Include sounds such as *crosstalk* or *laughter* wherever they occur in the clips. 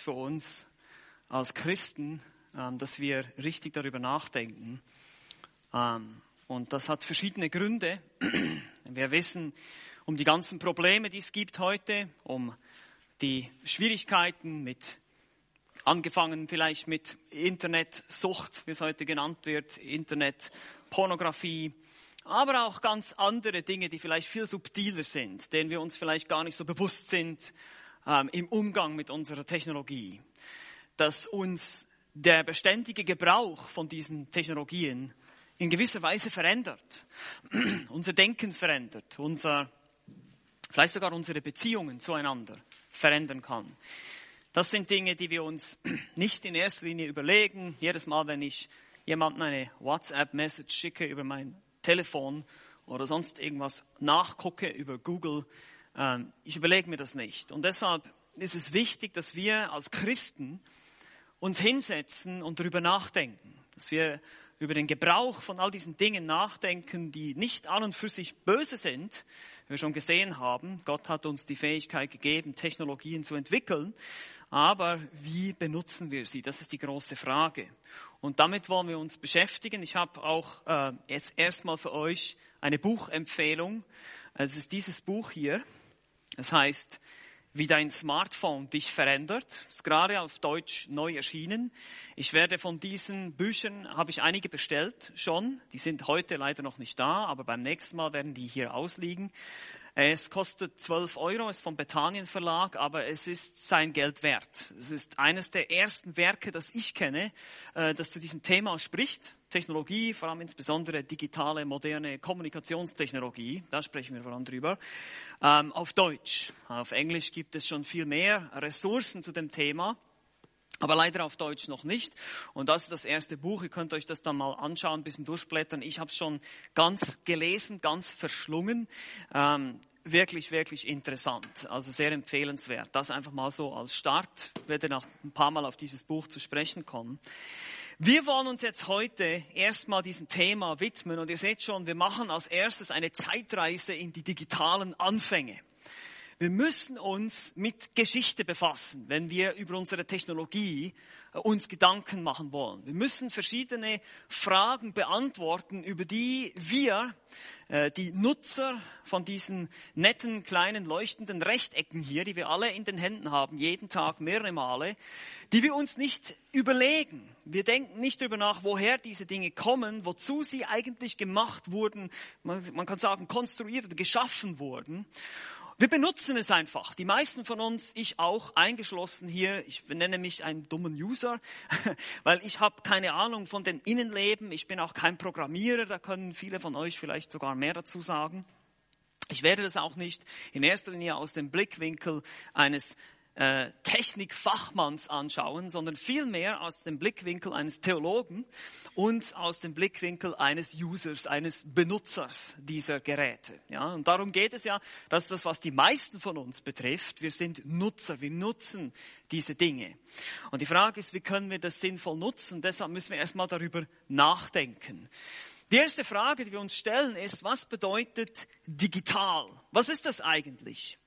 für uns als Christen, ähm, dass wir richtig darüber nachdenken. Ähm, und das hat verschiedene Gründe. *clears throat* Wir wissen um die ganzen Probleme, die es gibt heute, um die Schwierigkeiten mit, angefangen vielleicht mit Internetsucht, wie es heute genannt wird, Internetpornografie, aber auch ganz andere Dinge, die vielleicht viel subtiler sind, denen wir uns vielleicht gar nicht so bewusst sind ähm, im Umgang mit unserer Technologie. Dass uns der beständige Gebrauch von diesen Technologien in gewisser Weise verändert, *clears throat* unser Denken verändert, unser, vielleicht sogar unsere Beziehungen zueinander verändern kann. Das sind Dinge, die wir uns *clears throat* nicht in erster Linie überlegen. Jedes Mal, wenn ich jemandem eine WhatsApp-Message schicke über mein Telefon oder sonst irgendwas nachgucke über Google, ich überlege mir das nicht. Und deshalb ist es wichtig, dass wir als Christen uns hinsetzen und darüber nachdenken, dass wir über den Gebrauch von all diesen Dingen nachdenken, die nicht an und für sich böse sind, wie wir schon gesehen haben. Gott hat uns die Fähigkeit gegeben, Technologien zu entwickeln, aber wie benutzen wir sie? Das ist die große Frage. Und damit wollen wir uns beschäftigen. Ich habe auch äh, jetzt erstmal für euch eine Buchempfehlung. Es ist dieses Buch hier. Es heißt wie dein Smartphone dich verändert. Ist gerade auf Deutsch neu erschienen. Ich werde von diesen Büchern, habe ich einige bestellt schon. Die sind heute leider noch nicht da, aber beim nächsten Mal werden die hier ausliegen. Es kostet 12 Euro, ist vom Bethanien Verlag, aber es ist sein Geld wert. Es ist eines der ersten Werke, das ich kenne, äh, das zu diesem Thema spricht. Technologie, vor allem insbesondere digitale, moderne Kommunikationstechnologie, da sprechen wir vor allem drüber, ähm, auf Deutsch. Auf Englisch gibt es schon viel mehr Ressourcen zu dem Thema aber leider auf Deutsch noch nicht. Und das ist das erste Buch. Ihr könnt euch das dann mal anschauen, ein bisschen durchblättern. Ich habe es schon ganz gelesen, ganz verschlungen. Ähm, wirklich, wirklich interessant. Also sehr empfehlenswert. Das einfach mal so als Start. Ich werde noch ein paar Mal auf dieses Buch zu sprechen kommen. Wir wollen uns jetzt heute erstmal diesem Thema widmen. Und ihr seht schon, wir machen als erstes eine Zeitreise in die digitalen Anfänge. Wir müssen uns mit Geschichte befassen, wenn wir über unsere Technologie äh, uns Gedanken machen wollen. Wir müssen verschiedene Fragen beantworten, über die wir, äh, die Nutzer von diesen netten, kleinen, leuchtenden Rechtecken hier, die wir alle in den Händen haben, jeden Tag mehrere Male, die wir uns nicht überlegen. Wir denken nicht darüber nach, woher diese Dinge kommen, wozu sie eigentlich gemacht wurden, man, kann sagen, konstruiert oder geschaffen wurden. Wir benutzen es einfach. Die meisten von uns, ich auch, eingeschlossen hier. Ich nenne mich einen dummen User, *laughs* weil ich habe keine Ahnung von den Innenleben. Ich bin auch kein Programmierer. Da können viele von euch vielleicht sogar mehr dazu sagen. Ich werde das auch nicht in erster Linie aus dem Blickwinkel eines äh, Technikfachmanns anschauen, sondern vielmehr aus dem Blickwinkel eines Theologen und aus dem Blickwinkel eines Users, eines Benutzers dieser Geräte. Ja, und darum geht es ja, dass das, was die meisten von uns betrifft, wir sind Nutzer, wir nutzen diese Dinge. Und die Frage ist, wie können wir das sinnvoll nutzen? Deshalb müssen wir erstmal darüber nachdenken. Die erste Frage, die wir uns stellen, ist, was bedeutet digital? Was ist das eigentlich?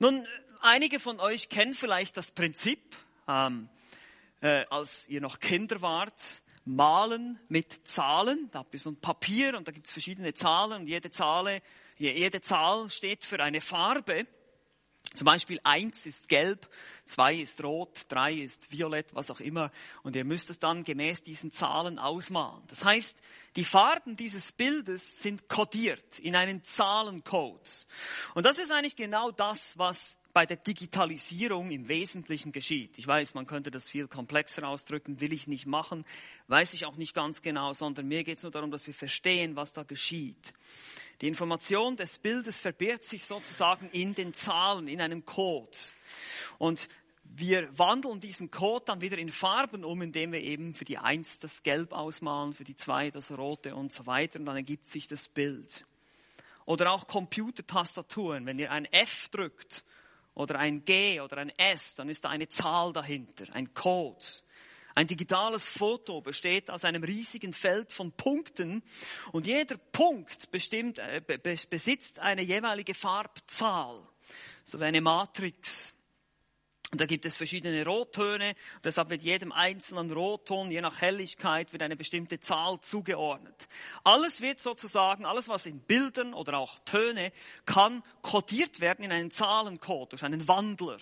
Nun, Einige von euch kennen vielleicht das Prinzip, ähm, äh, als ihr noch Kinder wart, malen mit Zahlen. Da habt ihr so ein Papier und da gibt es verschiedene Zahlen und jede, Zahl, jede Zahl steht für eine Farbe. Zum Beispiel eins ist gelb, zwei ist rot, drei ist violett, was auch immer. Und ihr müsst es dann gemäß diesen Zahlen ausmalen. Das heißt, die Farben dieses Bildes sind kodiert in einen Zahlencode. Und das ist eigentlich genau das, was bei der Digitalisierung im Wesentlichen geschieht. Ich weiß, man könnte das viel komplexer ausdrücken, will ich nicht machen, weiß ich auch nicht ganz genau, sondern mir geht es nur darum, dass wir verstehen, was da geschieht. Die Information des Bildes verbirgt sich sozusagen in den Zahlen, in einem Code. Und wir wandeln diesen Code dann wieder in Farben um, indem wir eben für die Eins das Gelb ausmalen, für die Zwei das Rote und so weiter. Und dann ergibt sich das Bild. Oder auch Computertastaturen. Wenn ihr ein F drückt, oder ein G oder ein S, dann ist da eine Zahl dahinter, ein Code. Ein digitales Foto besteht aus einem riesigen Feld von Punkten und jeder Punkt bestimmt, äh, besitzt eine jeweilige Farbzahl, so wie eine Matrix. Und da gibt es verschiedene Rottöne. Deshalb wird jedem einzelnen Rotton, je nach Helligkeit, wird eine bestimmte Zahl zugeordnet. Alles wird sozusagen, alles was in Bildern oder auch Töne, kann kodiert werden in einen Zahlencode durch einen Wandler.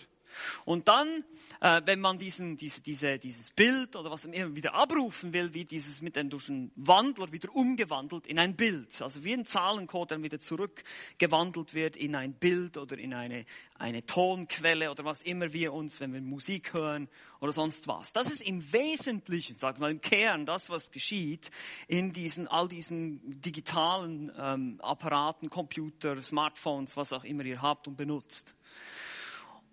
Und dann, äh, wenn man diesen, diese, diese, dieses Bild oder was immer wieder abrufen will, wie dieses mit einem durch einen Wandler wieder umgewandelt in ein Bild. Also wie ein Zahlencode dann wieder zurückgewandelt wird in ein Bild oder in eine, eine Tonquelle oder was immer wir uns, wenn wir Musik hören oder sonst was. Das ist im Wesentlichen, sag mal im Kern, das, was geschieht in diesen, all diesen digitalen ähm, Apparaten, Computer, Smartphones, was auch immer ihr habt und benutzt.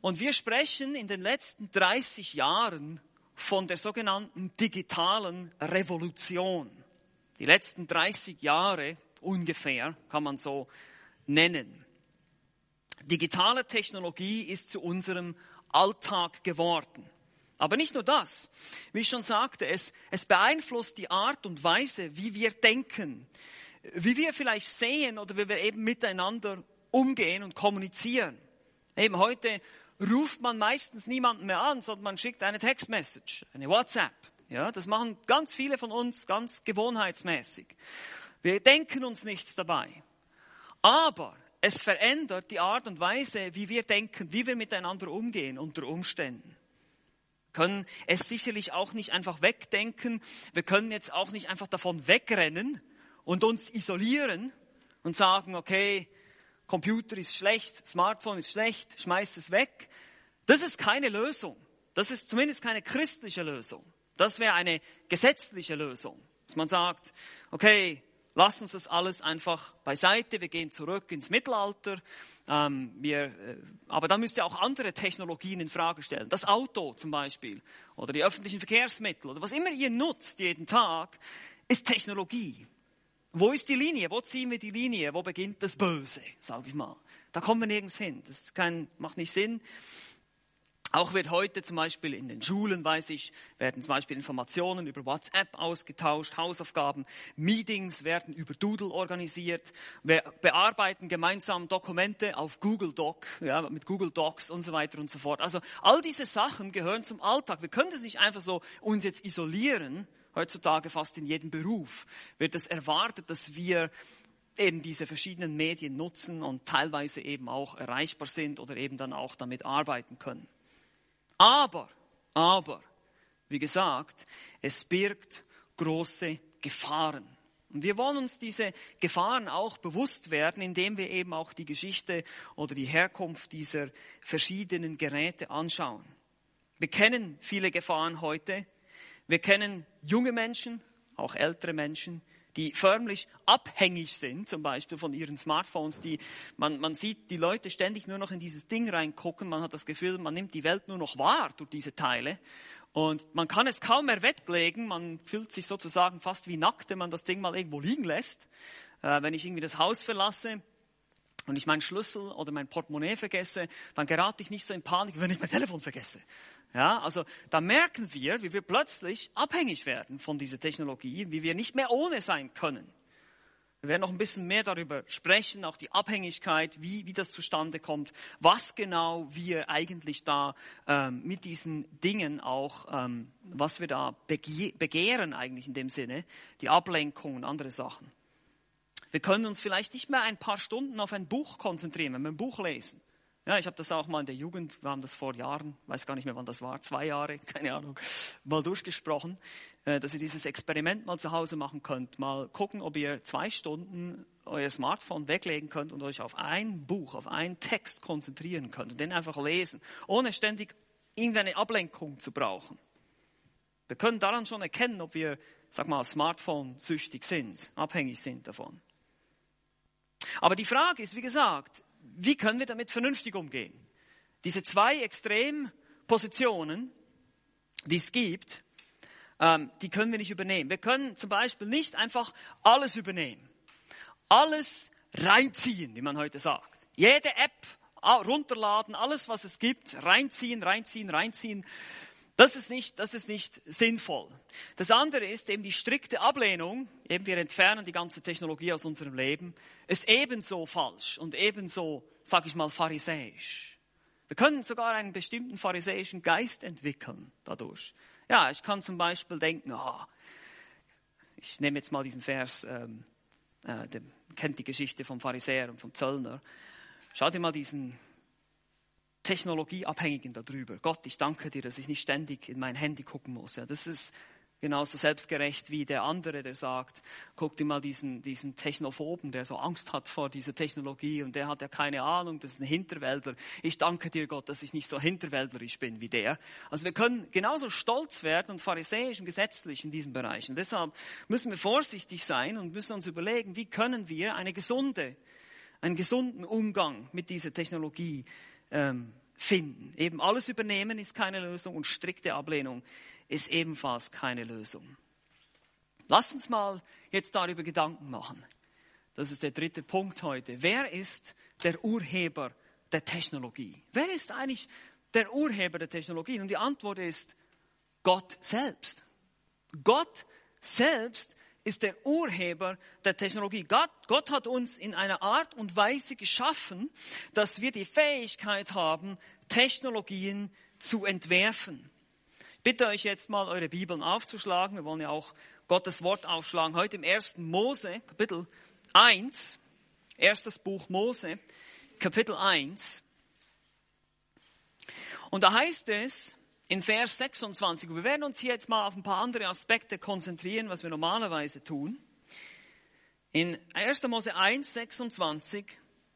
Und wir sprechen in den letzten 30 Jahren von der sogenannten digitalen Revolution. Die letzten 30 Jahre ungefähr kann man so nennen. Digitale Technologie ist zu unserem Alltag geworden. Aber nicht nur das. Wie ich schon sagte, es, es beeinflusst die Art und Weise, wie wir denken, wie wir vielleicht sehen oder wie wir eben miteinander umgehen und kommunizieren. Eben heute ruft man meistens niemanden mehr an, sondern man schickt eine Textmessage, eine WhatsApp. Ja, das machen ganz viele von uns ganz gewohnheitsmäßig. Wir denken uns nichts dabei. Aber es verändert die Art und Weise, wie wir denken, wie wir miteinander umgehen unter Umständen. Können es sicherlich auch nicht einfach wegdenken. Wir können jetzt auch nicht einfach davon wegrennen und uns isolieren und sagen, okay, Computer ist schlecht, Smartphone ist schlecht, schmeiß es weg. Das ist keine Lösung. Das ist zumindest keine christliche Lösung. Das wäre eine gesetzliche Lösung. Dass man sagt, okay, lass uns das alles einfach beiseite, wir gehen zurück ins Mittelalter. Ähm, wir, äh, aber dann müsst ihr auch andere Technologien in Frage stellen. Das Auto zum Beispiel oder die öffentlichen Verkehrsmittel oder was immer ihr nutzt jeden Tag, ist Technologie. Wo ist die Linie? Wo ziehen wir die Linie? Wo beginnt das Böse, sage ich mal? Da kommen wir nirgends hin. Das ist kein, macht nicht Sinn. Auch wird heute zum Beispiel in den Schulen, weiß ich, werden zum Beispiel Informationen über WhatsApp ausgetauscht, Hausaufgaben, Meetings werden über Doodle organisiert, wir bearbeiten gemeinsam Dokumente auf Google Doc, ja, mit Google Docs und so weiter und so fort. Also all diese Sachen gehören zum Alltag. Wir können das nicht einfach so uns jetzt isolieren heutzutage fast in jedem Beruf wird es erwartet, dass wir eben diese verschiedenen Medien nutzen und teilweise eben auch erreichbar sind oder eben dann auch damit arbeiten können. Aber, aber, wie gesagt, es birgt große Gefahren. Und wir wollen uns diese Gefahren auch bewusst werden, indem wir eben auch die Geschichte oder die Herkunft dieser verschiedenen Geräte anschauen. Wir kennen viele Gefahren heute, wir kennen junge Menschen, auch ältere Menschen, die förmlich abhängig sind, zum Beispiel von ihren Smartphones, die, man, man sieht die Leute ständig nur noch in dieses Ding reingucken, man hat das Gefühl, man nimmt die Welt nur noch wahr durch diese Teile und man kann es kaum mehr weglegen, man fühlt sich sozusagen fast wie nackt, wenn man das Ding mal irgendwo liegen lässt. Äh, wenn ich irgendwie das Haus verlasse, und ich meinen Schlüssel oder mein Portemonnaie vergesse, dann gerate ich nicht so in Panik, wenn ich mein Telefon vergesse. Ja, also da merken wir, wie wir plötzlich abhängig werden von dieser Technologie, wie wir nicht mehr ohne sein können. Wir werden noch ein bisschen mehr darüber sprechen, auch die Abhängigkeit, wie, wie das zustande kommt, was genau wir eigentlich da ähm, mit diesen Dingen auch, ähm, was wir da begehren eigentlich in dem Sinne, die Ablenkung und andere Sachen. Wir können uns vielleicht nicht mehr ein paar Stunden auf ein Buch konzentrieren, wenn wir ein Buch lesen. Ja, ich habe das auch mal in der Jugend, wir haben das vor Jahren, weiß gar nicht mehr, wann das war, zwei Jahre, *laughs* keine Ahnung, mal durchgesprochen, äh, dass ihr dieses Experiment mal zu Hause machen könnt. Mal gucken, ob ihr zwei Stunden euer Smartphone weglegen könnt und euch auf ein Buch, auf einen Text konzentrieren könnt und den einfach lesen, ohne ständig irgendeine Ablenkung zu brauchen. Wir können daran schon erkennen, ob wir, sag mal, Smartphone-süchtig sind, abhängig sind davon. Aber die Frage ist, wie gesagt, wie können wir damit vernünftig umgehen? Diese zwei Extrempositionen, die es gibt, ähm, die können wir nicht übernehmen. Wir können zum Beispiel nicht einfach alles übernehmen. Alles reinziehen, wie man heute sagt. Jede App runterladen, alles was es gibt, reinziehen, reinziehen, reinziehen. Das ist nicht, das ist nicht sinnvoll. Das andere ist eben die strikte Ablehnung, eben wir entfernen die ganze Technologie aus unserem Leben, ist ebenso falsch und ebenso, sag ich mal, pharisäisch. Wir können sogar einen bestimmten pharisäischen Geist entwickeln dadurch. Ja, ich kann zum Beispiel denken, oh, ich nehme jetzt mal diesen Vers, ähm, äh, der kennt die Geschichte vom Pharisäer und vom Zöllner. Schau dir mal diesen Technologieabhängigen darüber. Gott, ich danke dir, dass ich nicht ständig in mein Handy gucken muss. Ja, das ist genauso selbstgerecht wie der andere, der sagt, guck dir mal diesen, diesen Technophoben, der so Angst hat vor dieser Technologie und der hat ja keine Ahnung, das ist ein Hinterwäldler. Ich danke dir, Gott, dass ich nicht so hinterwäldlerisch bin wie der. Also wir können genauso stolz werden und pharisäisch und gesetzlich in diesen Bereichen. Deshalb müssen wir vorsichtig sein und müssen uns überlegen, wie können wir eine gesunde, einen gesunden Umgang mit dieser Technologie ähm, finden. Eben alles übernehmen ist keine Lösung und strikte Ablehnung ist ebenfalls keine Lösung. Lass uns mal jetzt darüber Gedanken machen. Das ist der dritte Punkt heute. Wer ist der Urheber der Technologie? Wer ist eigentlich der Urheber der Technologie? Und die Antwort ist Gott selbst. Gott selbst ist der Urheber der Technologie. Gott, Gott hat uns in einer Art und Weise geschaffen, dass wir die Fähigkeit haben, Technologien zu entwerfen. Ich bitte euch jetzt mal, eure Bibeln aufzuschlagen. Wir wollen ja auch Gottes Wort aufschlagen. Heute im ersten Mose, Kapitel 1, erstes Buch Mose, Kapitel 1. Und da heißt es, in Vers 26. Wir werden uns hier jetzt mal auf ein paar andere Aspekte konzentrieren, was wir normalerweise tun. In 1. Mose 1, 26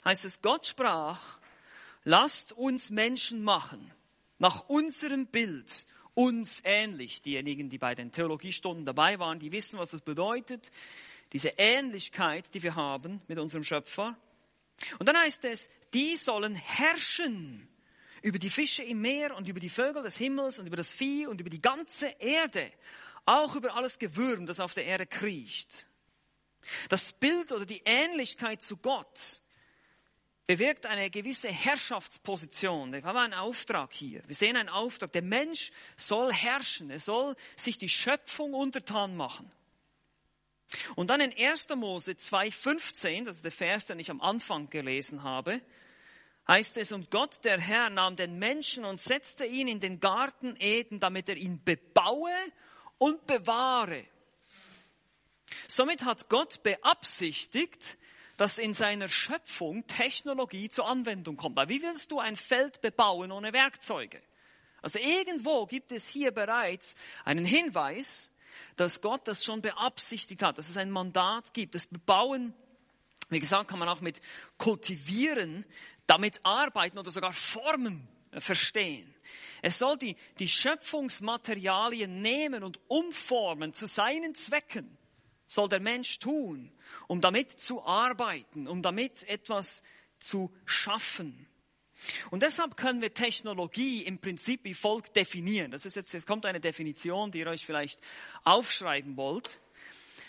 heißt es, Gott sprach, lasst uns Menschen machen, nach unserem Bild, uns ähnlich. Diejenigen, die bei den Theologiestunden dabei waren, die wissen, was das bedeutet. Diese Ähnlichkeit, die wir haben mit unserem Schöpfer. Und dann heißt es, die sollen herrschen über die Fische im Meer und über die Vögel des Himmels und über das Vieh und über die ganze Erde, auch über alles Gewürm, das auf der Erde kriecht. Das Bild oder die Ähnlichkeit zu Gott bewirkt eine gewisse Herrschaftsposition. Wir haben einen Auftrag hier. Wir sehen einen Auftrag. Der Mensch soll herrschen. Er soll sich die Schöpfung untertan machen. Und dann in 1. Mose 2,15, das ist der Vers, den ich am Anfang gelesen habe, heißt es, und Gott, der Herr, nahm den Menschen und setzte ihn in den Garten Eden, damit er ihn bebaue und bewahre. Somit hat Gott beabsichtigt, dass in seiner Schöpfung Technologie zur Anwendung kommt. Weil wie willst du ein Feld bebauen ohne Werkzeuge? Also irgendwo gibt es hier bereits einen Hinweis, dass Gott das schon beabsichtigt hat, dass es ein Mandat gibt. Das Bebauen, wie gesagt, kann man auch mit kultivieren damit arbeiten oder sogar Formen verstehen. Es soll die, die Schöpfungsmaterialien nehmen und umformen zu seinen Zwecken, soll der Mensch tun, um damit zu arbeiten, um damit etwas zu schaffen. Und deshalb können wir Technologie im Prinzip wie folgt definieren. Das ist jetzt, jetzt kommt eine Definition, die ihr euch vielleicht aufschreiben wollt.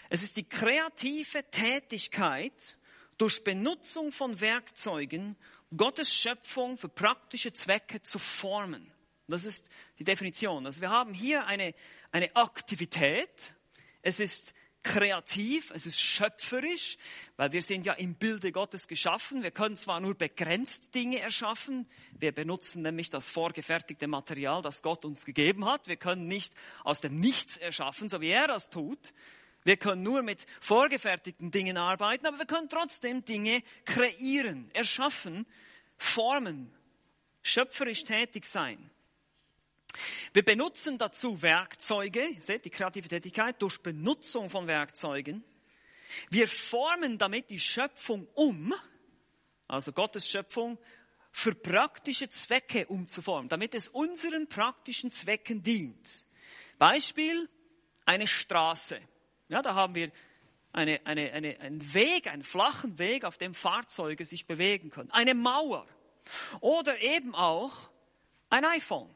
Es ist die kreative Tätigkeit durch Benutzung von Werkzeugen Gottes Schöpfung für praktische Zwecke zu formen. Das ist die Definition. Also wir haben hier eine, eine Aktivität. Es ist kreativ, es ist schöpferisch, weil wir sind ja im Bilde Gottes geschaffen. Wir können zwar nur begrenzt Dinge erschaffen, wir benutzen nämlich das vorgefertigte Material, das Gott uns gegeben hat. Wir können nicht aus dem Nichts erschaffen, so wie er das tut. Wir können nur mit vorgefertigten Dingen arbeiten, aber wir können trotzdem Dinge kreieren, erschaffen, formen, schöpferisch tätig sein. Wir benutzen dazu Werkzeuge, seht die kreative Tätigkeit, durch Benutzung von Werkzeugen. Wir formen damit die Schöpfung um, also Gottes Schöpfung, für praktische Zwecke umzuformen, damit es unseren praktischen Zwecken dient. Beispiel, eine Straße. Ja, da haben wir eine, eine, eine, einen Weg, einen flachen Weg, auf dem Fahrzeuge sich bewegen können. Eine Mauer. Oder eben auch ein iPhone,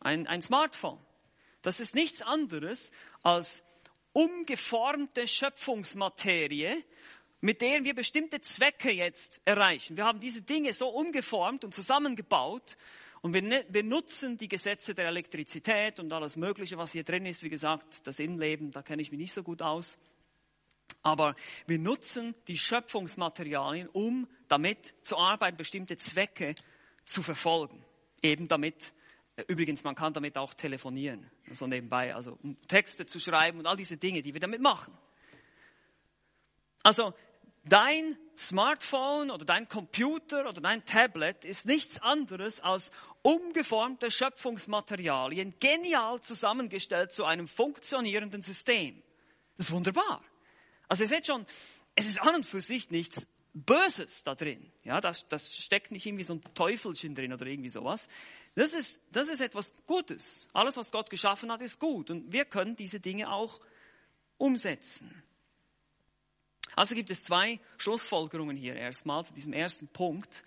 ein, ein Smartphone. Das ist nichts anderes als umgeformte Schöpfungsmaterie, mit der wir bestimmte Zwecke jetzt erreichen. Wir haben diese Dinge so umgeformt und zusammengebaut, und wir, ne, wir nutzen die Gesetze der Elektrizität und alles Mögliche, was hier drin ist. Wie gesagt, das Innenleben, da kenne ich mich nicht so gut aus. Aber wir nutzen die Schöpfungsmaterialien, um damit zu arbeiten, bestimmte Zwecke zu verfolgen. eben damit, äh, übrigens, man kann damit auch telefonieren, so nebenbei, also um Texte zu schreiben und all diese Dinge, die wir damit machen. Also dein Smartphone oder dein Computer oder dein Tablet ist nichts anderes als umgeformte Schöpfungsmaterialien, genial zusammengestellt zu einem funktionierenden System. Das ist wunderbar. Also ihr seht schon, es ist an und für sich nichts Böses da drin. Ja, das, das steckt nicht irgendwie so ein Teufelchen drin oder irgendwie sowas. Das ist, das ist etwas Gutes. Alles, was Gott geschaffen hat, ist gut. Und wir können diese Dinge auch umsetzen. Also gibt es zwei Schlussfolgerungen hier erstmal zu diesem ersten Punkt,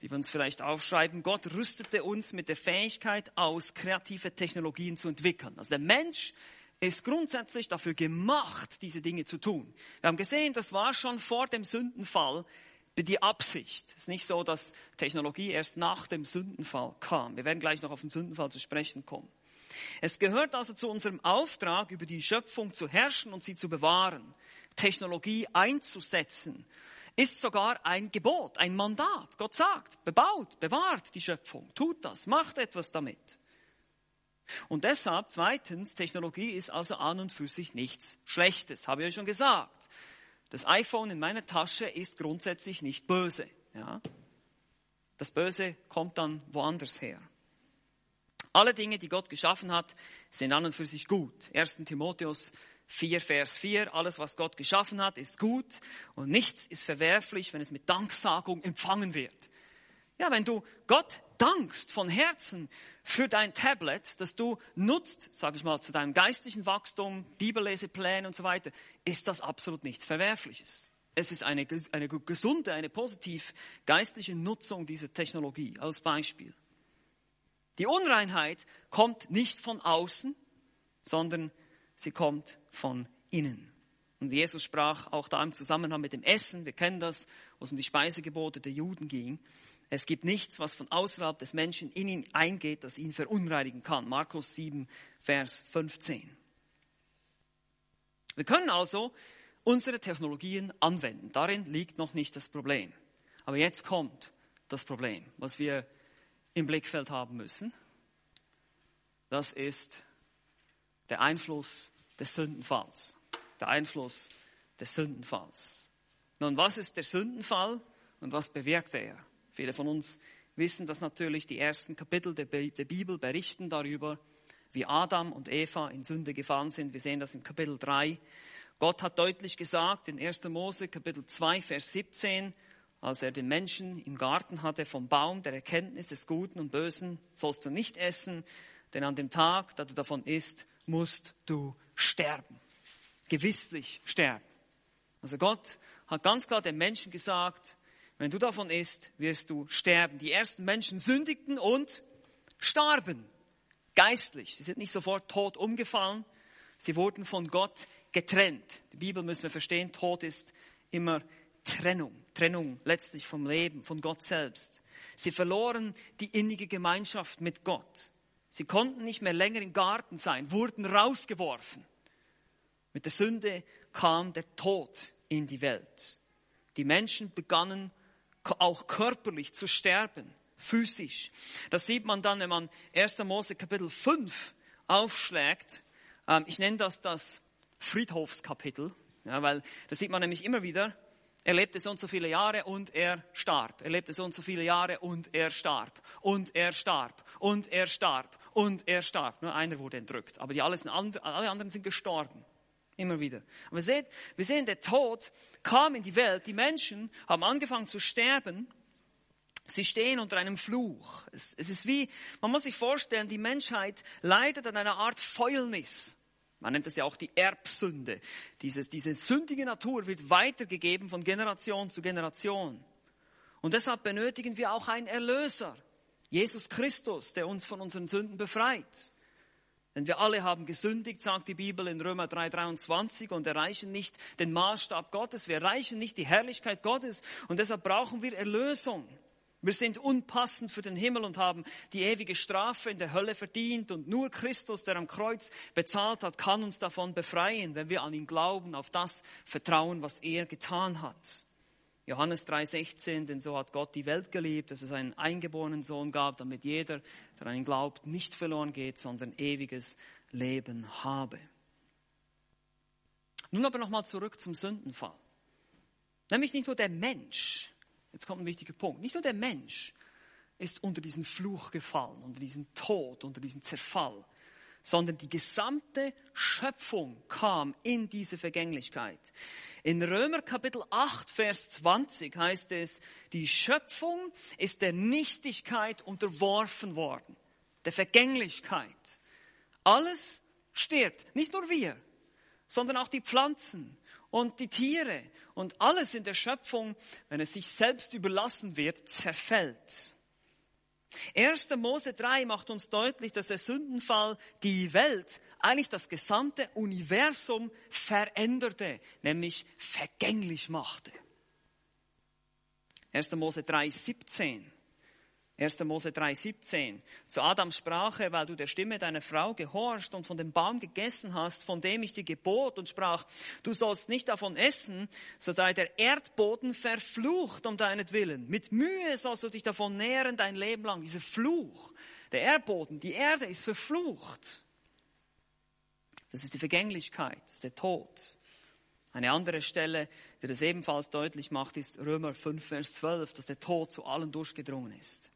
die wir uns vielleicht aufschreiben. Gott rüstete uns mit der Fähigkeit aus, kreative Technologien zu entwickeln. Also der Mensch ist grundsätzlich dafür gemacht, diese Dinge zu tun. Wir haben gesehen, das war schon vor dem Sündenfall die Absicht. Es ist nicht so, dass Technologie erst nach dem Sündenfall kam. Wir werden gleich noch auf den Sündenfall zu sprechen kommen. Es gehört also zu unserem Auftrag, über die Schöpfung zu herrschen und sie zu bewahren, Technologie einzusetzen, ist sogar ein Gebot, ein Mandat. Gott sagt, bebaut, bewahrt die Schöpfung, tut das, macht etwas damit. Und deshalb, zweitens, Technologie ist also an und für sich nichts Schlechtes, habe ich ja schon gesagt. Das iPhone in meiner Tasche ist grundsätzlich nicht böse. Ja? Das Böse kommt dann woanders her. Alle Dinge, die Gott geschaffen hat, sind an und für sich gut. 1. Timotheus 4, Vers 4, alles, was Gott geschaffen hat, ist gut und nichts ist verwerflich, wenn es mit Danksagung empfangen wird. Ja, wenn du Gott dankst von Herzen für dein Tablet, das du nutzt, sage ich mal, zu deinem geistlichen Wachstum, Bibellesepläne und so weiter, ist das absolut nichts Verwerfliches. Es ist eine, eine gesunde, eine positiv geistliche Nutzung dieser Technologie als Beispiel. Die Unreinheit kommt nicht von außen, sondern sie kommt von innen. Und Jesus sprach auch da im Zusammenhang mit dem Essen, wir kennen das, wo es um die Speisegebote der Juden ging. Es gibt nichts, was von außerhalb des Menschen in ihn eingeht, das ihn verunreinigen kann. Markus 7, Vers 15. Wir können also unsere Technologien anwenden. Darin liegt noch nicht das Problem. Aber jetzt kommt das Problem, was wir im Blickfeld haben müssen. Das ist der Einfluss des Sündenfalls. Der Einfluss des Sündenfalls. Nun, was ist der Sündenfall und was bewirkt er? Viele von uns wissen, dass natürlich die ersten Kapitel der, Bibel berichten darüber, wie Adam und Eva in Sünde gefahren sind. Wir sehen das in Kapitel 3. Gott hat deutlich gesagt in 1. Mose Kapitel 2, Vers 17, als er den Menschen im Garten hatte vom Baum der Erkenntnis des Guten und Bösen, sollst du nicht essen, denn an dem Tag, da du davon isst, musst du sterben. Gewisslich sterben. Also Gott hat ganz klar den Menschen gesagt, wenn du davon isst, wirst du sterben. Die ersten Menschen sündigten und starben. Geistlich. Sie sind nicht sofort tot umgefallen. Sie wurden von Gott getrennt. Die Bibel müssen wir verstehen. Tod ist immer Trennung. Trennung letztlich vom Leben, von Gott selbst. Sie verloren die innige Gemeinschaft mit Gott. Sie konnten nicht mehr länger im Garten sein, wurden rausgeworfen. Mit der Sünde kam der Tod in die Welt. Die Menschen begannen auch körperlich zu sterben, physisch. Das sieht man dann, wenn man 1. Mose Kapitel 5 aufschlägt. Ähm, ich nenne das das Friedhofskapitel, weil da sieht man nämlich immer wieder, er lebte so und so viele Jahre und er starb. Er lebte so und so viele Jahre und er starb. Und er starb. Und er starb. Und er starb. Nur einer wurde entrückt. Aber die alle, alle anderen sind gestorben. Immer wieder. Aber seht, wir sehen, der Tod kam in die Welt. Die Menschen haben angefangen zu sterben. Sie stehen unter einem Fluch. Es, es ist wie, man muss sich vorstellen, die Menschheit leidet an einer Art Fäulnis. Man nennt das ja auch die Erbsünde. Dieses, diese sündige Natur wird weitergegeben von Generation zu Generation. Und deshalb benötigen wir auch einen Erlöser. Jesus Christus, der uns von unseren Sünden befreit. Denn wir alle haben gesündigt, sagt die Bibel in Römer 3:23 und erreichen nicht den Maßstab Gottes, wir erreichen nicht die Herrlichkeit Gottes und deshalb brauchen wir Erlösung. Wir sind unpassend für den Himmel und haben die ewige Strafe in der Hölle verdient und nur Christus, der am Kreuz bezahlt hat, kann uns davon befreien, wenn wir an ihn glauben, auf das vertrauen, was er getan hat. Johannes 3,16, denn so hat Gott die Welt geliebt, dass es einen eingeborenen Sohn gab, damit jeder, der an ihn glaubt, nicht verloren geht, sondern ewiges Leben habe. Nun aber nochmal zurück zum Sündenfall. Nämlich nicht nur der Mensch, jetzt kommt ein wichtiger Punkt, nicht nur der Mensch ist unter diesen Fluch gefallen, unter diesen Tod, unter diesen Zerfall, sondern die gesamte Schöpfung kam in diese Vergänglichkeit. In Römer Kapitel 8, Vers 20 heißt es, die Schöpfung ist der Nichtigkeit unterworfen worden, der Vergänglichkeit. Alles stirbt, nicht nur wir, sondern auch die Pflanzen und die Tiere und alles in der Schöpfung, wenn es sich selbst überlassen wird, zerfällt. 1. Mose 3 macht uns deutlich, dass der Sündenfall die Welt, eigentlich das gesamte Universum veränderte, nämlich vergänglich machte. 1. Mose 3, 17. 1. Mose 3,17. Zu Adam sprach er, weil du der Stimme deiner Frau gehorcht und von dem Baum gegessen hast, von dem ich dir gebot und sprach, du sollst nicht davon essen, so sei der Erdboden verflucht um deinetwillen. Mit Mühe sollst du dich davon nähren dein Leben lang. Dieser Fluch, der Erdboden, die Erde ist verflucht. Das ist die Vergänglichkeit, das ist der Tod. Eine andere Stelle, die das ebenfalls deutlich macht, ist Römer 5, Vers 12, dass der Tod zu allen durchgedrungen ist.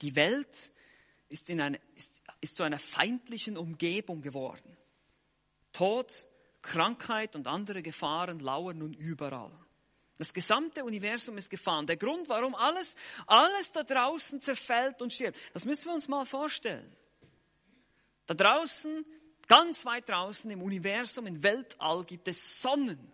Die Welt ist, in eine, ist, ist zu einer feindlichen Umgebung geworden. Tod, Krankheit und andere Gefahren lauern nun überall. Das gesamte Universum ist gefahren. Der Grund, warum alles, alles da draußen zerfällt und stirbt, das müssen wir uns mal vorstellen. Da draußen, ganz weit draußen im Universum, im Weltall gibt es Sonnen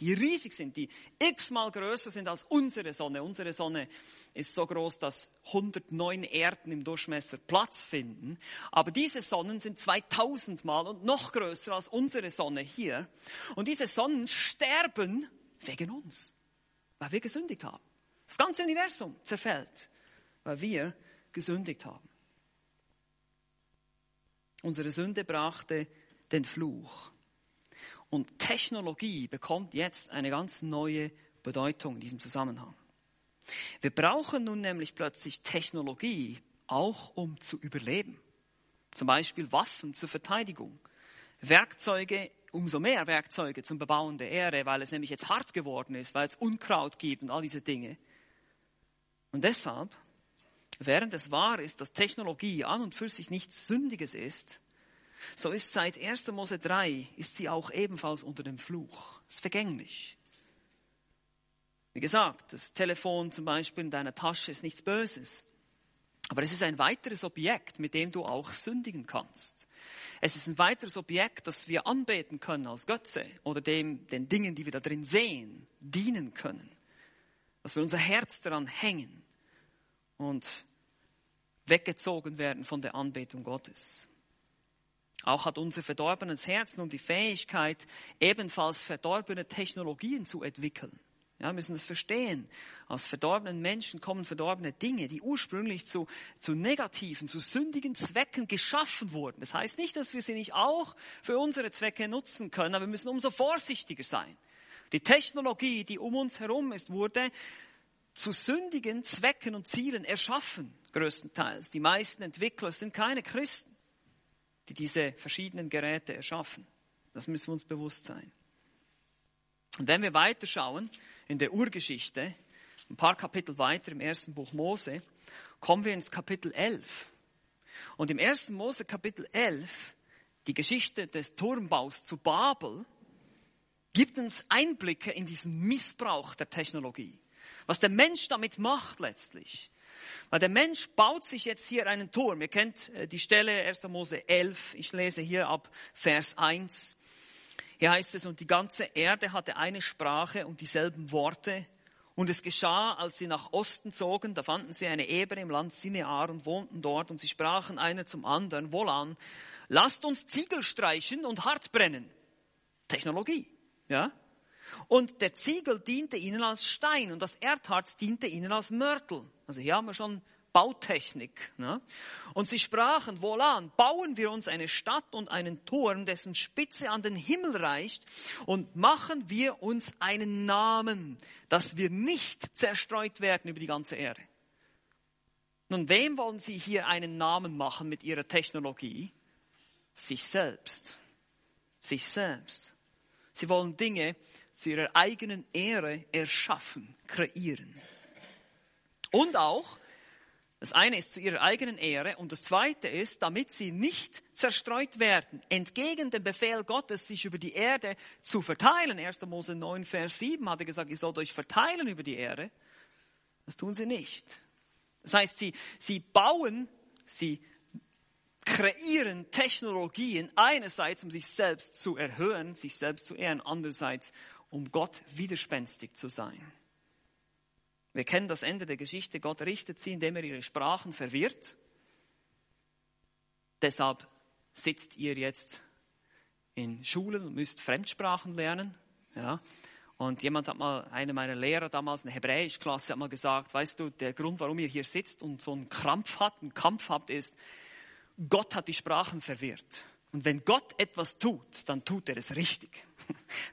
die riesig sind, die x-mal größer sind als unsere Sonne. Unsere Sonne ist so groß, dass 109 Erden im Durchmesser Platz finden. Aber diese Sonnen sind 2000 Mal und noch größer als unsere Sonne hier. Und diese Sonnen sterben wegen uns, weil wir gesündigt haben. Das ganze Universum zerfällt, weil wir gesündigt haben. Unsere Sünde brachte den Fluch. Und Technologie bekommt jetzt eine ganz neue Bedeutung in diesem Zusammenhang. Wir brauchen nun nämlich plötzlich Technologie auch um zu überleben. Zum Beispiel Waffen zur Verteidigung, Werkzeuge, umso mehr Werkzeuge zum Bebauen der Erde, weil es nämlich jetzt hart geworden ist, weil es Unkraut gibt und all diese Dinge. Und deshalb, während es wahr ist, dass Technologie an und für sich nichts Sündiges ist, so ist seit 1. Mose 3, ist sie auch ebenfalls unter dem Fluch. Es ist vergänglich. Wie gesagt, das Telefon zum Beispiel in deiner Tasche ist nichts Böses. Aber es ist ein weiteres Objekt, mit dem du auch sündigen kannst. Es ist ein weiteres Objekt, das wir anbeten können als Götze oder dem, den Dingen, die wir da drin sehen, dienen können. Dass wir unser Herz daran hängen und weggezogen werden von der Anbetung Gottes. Auch hat unser verdorbenes Herz nun die Fähigkeit, ebenfalls verdorbene Technologien zu entwickeln. Ja, wir müssen das verstehen. Aus verdorbenen Menschen kommen verdorbene Dinge, die ursprünglich zu, zu negativen, zu sündigen Zwecken geschaffen wurden. Das heißt nicht, dass wir sie nicht auch für unsere Zwecke nutzen können, aber wir müssen umso vorsichtiger sein. Die Technologie, die um uns herum ist, wurde zu sündigen Zwecken und Zielen erschaffen, größtenteils. Die meisten Entwickler sind keine Christen die diese verschiedenen Geräte erschaffen. Das müssen wir uns bewusst sein. Und wenn wir weiterschauen in der Urgeschichte, ein paar Kapitel weiter im ersten Buch Mose, kommen wir ins Kapitel 11. Und im ersten Mose Kapitel 11, die Geschichte des Turmbaus zu Babel, gibt uns Einblicke in diesen Missbrauch der Technologie. Was der Mensch damit macht letztlich. Weil der Mensch baut sich jetzt hier einen Turm. Ihr kennt äh, die Stelle 1. Mose 11. Ich lese hier ab Vers 1. Hier heißt es, und die ganze Erde hatte eine Sprache und dieselben Worte. Und es geschah, als sie nach Osten zogen, da fanden sie eine Ebene im Land Sinear und wohnten dort und sie sprachen einer zum anderen, wohlan, lasst uns Ziegel streichen und hart brennen. Technologie, ja? Und der Ziegel diente ihnen als Stein und das Erdharz diente ihnen als Mörtel. Also hier haben wir schon Bautechnik. Ne? Und sie sprachen, wohlan, bauen wir uns eine Stadt und einen Turm, dessen Spitze an den Himmel reicht, und machen wir uns einen Namen, dass wir nicht zerstreut werden über die ganze Erde. Nun, wem wollen Sie hier einen Namen machen mit Ihrer Technologie? Sich selbst. Sich selbst. Sie wollen Dinge zu ihrer eigenen Ehre erschaffen, kreieren. Und auch, das eine ist zu ihrer eigenen Ehre und das zweite ist, damit sie nicht zerstreut werden, entgegen dem Befehl Gottes, sich über die Erde zu verteilen. 1. Mose 9, Vers 7 hat er gesagt, ihr sollt euch verteilen über die Erde. Das tun sie nicht. Das heißt, sie, sie bauen, sie kreieren Technologien einerseits, um sich selbst zu erhöhen, sich selbst zu ehren, andererseits, um Gott widerspenstig zu sein. Wir kennen das Ende der Geschichte. Gott richtet sie, indem er ihre Sprachen verwirrt. Deshalb sitzt ihr jetzt in Schulen und müsst Fremdsprachen lernen. Ja. Und jemand hat mal, einer meiner Lehrer damals, eine Hebräischklasse, hat mal gesagt, weißt du, der Grund, warum ihr hier sitzt und so einen Krampf habt, einen Kampf habt, ist, Gott hat die Sprachen verwirrt. Und wenn Gott etwas tut, dann tut er es richtig.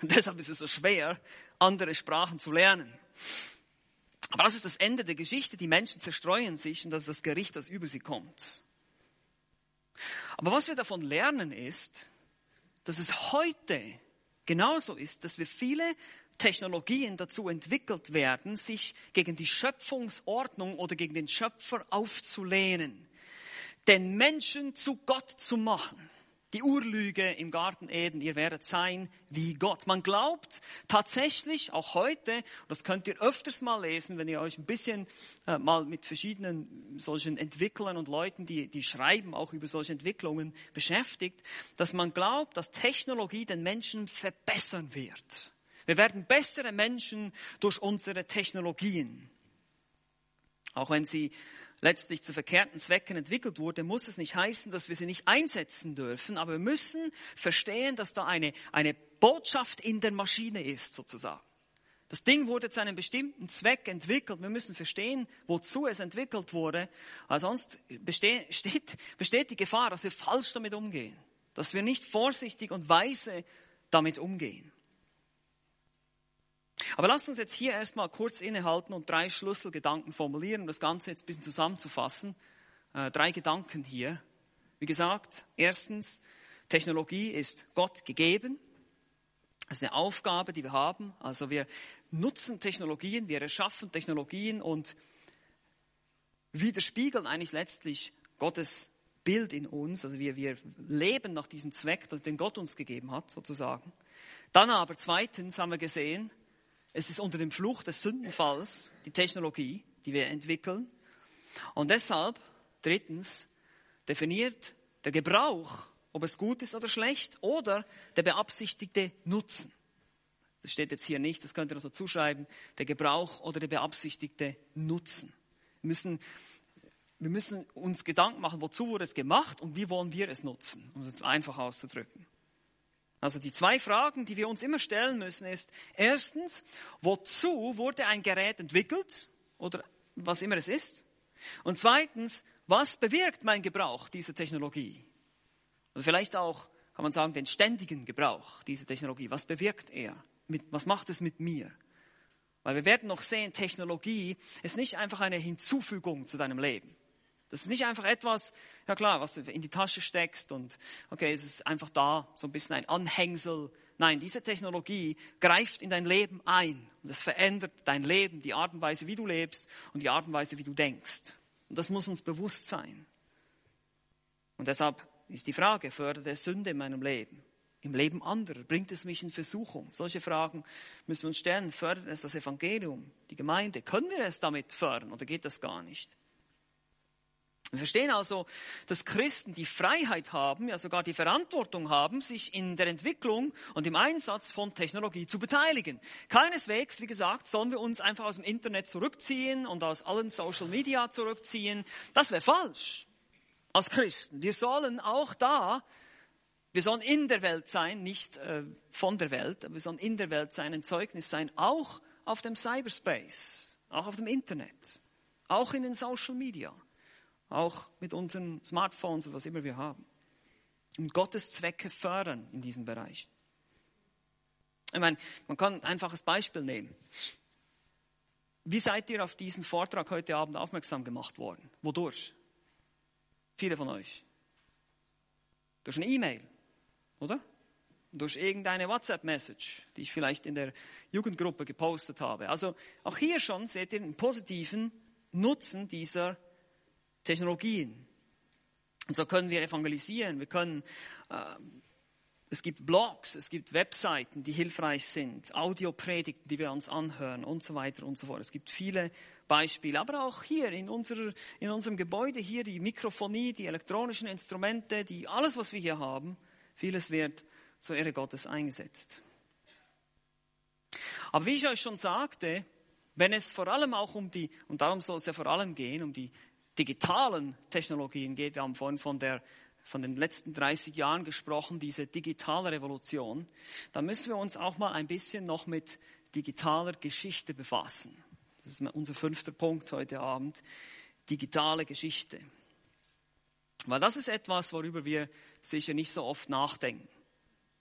Und *laughs* deshalb ist es so schwer, andere Sprachen zu lernen. Aber das ist das Ende der Geschichte. Die Menschen zerstreuen sich und das ist das Gericht, das über sie kommt. Aber was wir davon lernen ist, dass es heute genauso ist, dass wir viele Technologien dazu entwickelt werden, sich gegen die Schöpfungsordnung oder gegen den Schöpfer aufzulehnen, den Menschen zu Gott zu machen. Die Urlüge im Garten Eden, ihr werdet sein wie Gott. Man glaubt tatsächlich auch heute, das könnt ihr öfters mal lesen, wenn ihr euch ein bisschen äh, mal mit verschiedenen solchen Entwicklern und Leuten, die, die schreiben auch über solche Entwicklungen beschäftigt, dass man glaubt, dass Technologie den Menschen verbessern wird. Wir werden bessere Menschen durch unsere Technologien. Auch wenn sie letztlich zu verkehrten Zwecken entwickelt wurde, muss es nicht heißen, dass wir sie nicht einsetzen dürfen, aber wir müssen verstehen, dass da eine, eine Botschaft in der Maschine ist, sozusagen. Das Ding wurde zu einem bestimmten Zweck entwickelt. Wir müssen verstehen, wozu es entwickelt wurde. Weil sonst besteht, steht, besteht die Gefahr, dass wir falsch damit umgehen. Dass wir nicht vorsichtig und weise damit umgehen. Aber lasst uns jetzt hier erstmal kurz innehalten und drei Schlüsselgedanken formulieren, um das Ganze jetzt ein bisschen zusammenzufassen. Äh, drei Gedanken hier. Wie gesagt, erstens, Technologie ist Gott gegeben. Das ist eine Aufgabe, die wir haben. Also wir nutzen Technologien, wir erschaffen Technologien und widerspiegeln eigentlich letztlich Gottes Bild in uns. Also wir, wir leben nach diesem Zweck, den Gott uns gegeben hat, sozusagen. Dann aber zweitens haben wir gesehen, es ist unter dem Fluch des Sündenfalls die Technologie, die wir entwickeln. Und deshalb, drittens, definiert der Gebrauch, ob es gut ist oder schlecht, oder der beabsichtigte Nutzen. Das steht jetzt hier nicht, das könnt ihr noch dazu schreiben, der Gebrauch oder der beabsichtigte Nutzen. Wir müssen, wir müssen uns Gedanken machen, wozu wurde es gemacht und wie wollen wir es nutzen, um es einfach auszudrücken. Also die zwei Fragen, die wir uns immer stellen müssen, ist erstens, wozu wurde ein Gerät entwickelt oder was immer es ist? Und zweitens, was bewirkt mein Gebrauch dieser Technologie? Also vielleicht auch, kann man sagen, den ständigen Gebrauch dieser Technologie. Was bewirkt er? Mit, was macht es mit mir? Weil wir werden noch sehen, Technologie ist nicht einfach eine Hinzufügung zu deinem Leben. Das ist nicht einfach etwas, ja klar, was du in die Tasche steckst und okay, es ist einfach da, so ein bisschen ein Anhängsel. Nein, diese Technologie greift in dein Leben ein und es verändert dein Leben, die Art und Weise, wie du lebst und die Art und Weise, wie du denkst. Und das muss uns bewusst sein. Und deshalb ist die Frage, fördert es Sünde in meinem Leben? Im Leben anderer? Bringt es mich in Versuchung? Solche Fragen müssen wir uns stellen. Fördert es das Evangelium, die Gemeinde? Können wir es damit fördern oder geht das gar nicht? Wir verstehen also, dass Christen die Freiheit haben, ja sogar die Verantwortung haben, sich in der Entwicklung und im Einsatz von Technologie zu beteiligen. Keineswegs, wie gesagt, sollen wir uns einfach aus dem Internet zurückziehen und aus allen Social Media zurückziehen. Das wäre falsch als Christen. Wir sollen auch da, wir sollen in der Welt sein, nicht äh, von der Welt, aber wir sollen in der Welt sein, ein Zeugnis sein, auch auf dem Cyberspace, auch auf dem Internet, auch in den Social Media. Auch mit unseren Smartphones und was immer wir haben. Und Gottes Zwecke fördern in diesem Bereich. Ich meine, man kann ein einfaches Beispiel nehmen. Wie seid ihr auf diesen Vortrag heute Abend aufmerksam gemacht worden? Wodurch? Viele von euch. Durch eine E-Mail, oder? Durch irgendeine WhatsApp-Message, die ich vielleicht in der Jugendgruppe gepostet habe. Also auch hier schon seht ihr einen positiven Nutzen dieser Technologien. Und so können wir evangelisieren, wir können äh, es gibt Blogs, es gibt Webseiten, die hilfreich sind, Audiopredigten, die wir uns anhören und so weiter und so fort. Es gibt viele Beispiele, aber auch hier in, unserer, in unserem Gebäude hier die Mikrofonie, die elektronischen Instrumente, die alles, was wir hier haben, vieles wird zur Ehre Gottes eingesetzt. Aber wie ich euch schon sagte, wenn es vor allem auch um die, und darum soll es ja vor allem gehen, um die digitalen Technologien geht, wir haben vorhin von der von den letzten 30 Jahren gesprochen, diese digitale Revolution, dann müssen wir uns auch mal ein bisschen noch mit digitaler Geschichte befassen. Das ist unser fünfter Punkt heute Abend, digitale Geschichte. Weil das ist etwas, worüber wir sicher nicht so oft nachdenken.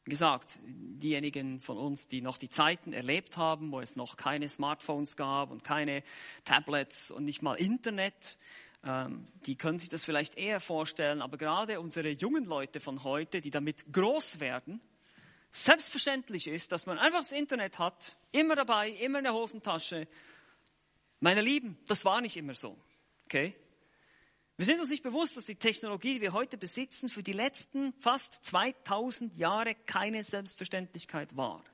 Wie gesagt, diejenigen von uns, die noch die Zeiten erlebt haben, wo es noch keine Smartphones gab und keine Tablets und nicht mal Internet, ähm, die können sich das vielleicht eher vorstellen, aber gerade unsere jungen Leute von heute, die damit groß werden, selbstverständlich ist, dass man einfach das Internet hat, immer dabei, immer in der Hosentasche. Meine Lieben, das war nicht immer so. Okay? Wir sind uns nicht bewusst, dass die Technologie, die wir heute besitzen, für die letzten fast 2000 Jahre keine Selbstverständlichkeit war.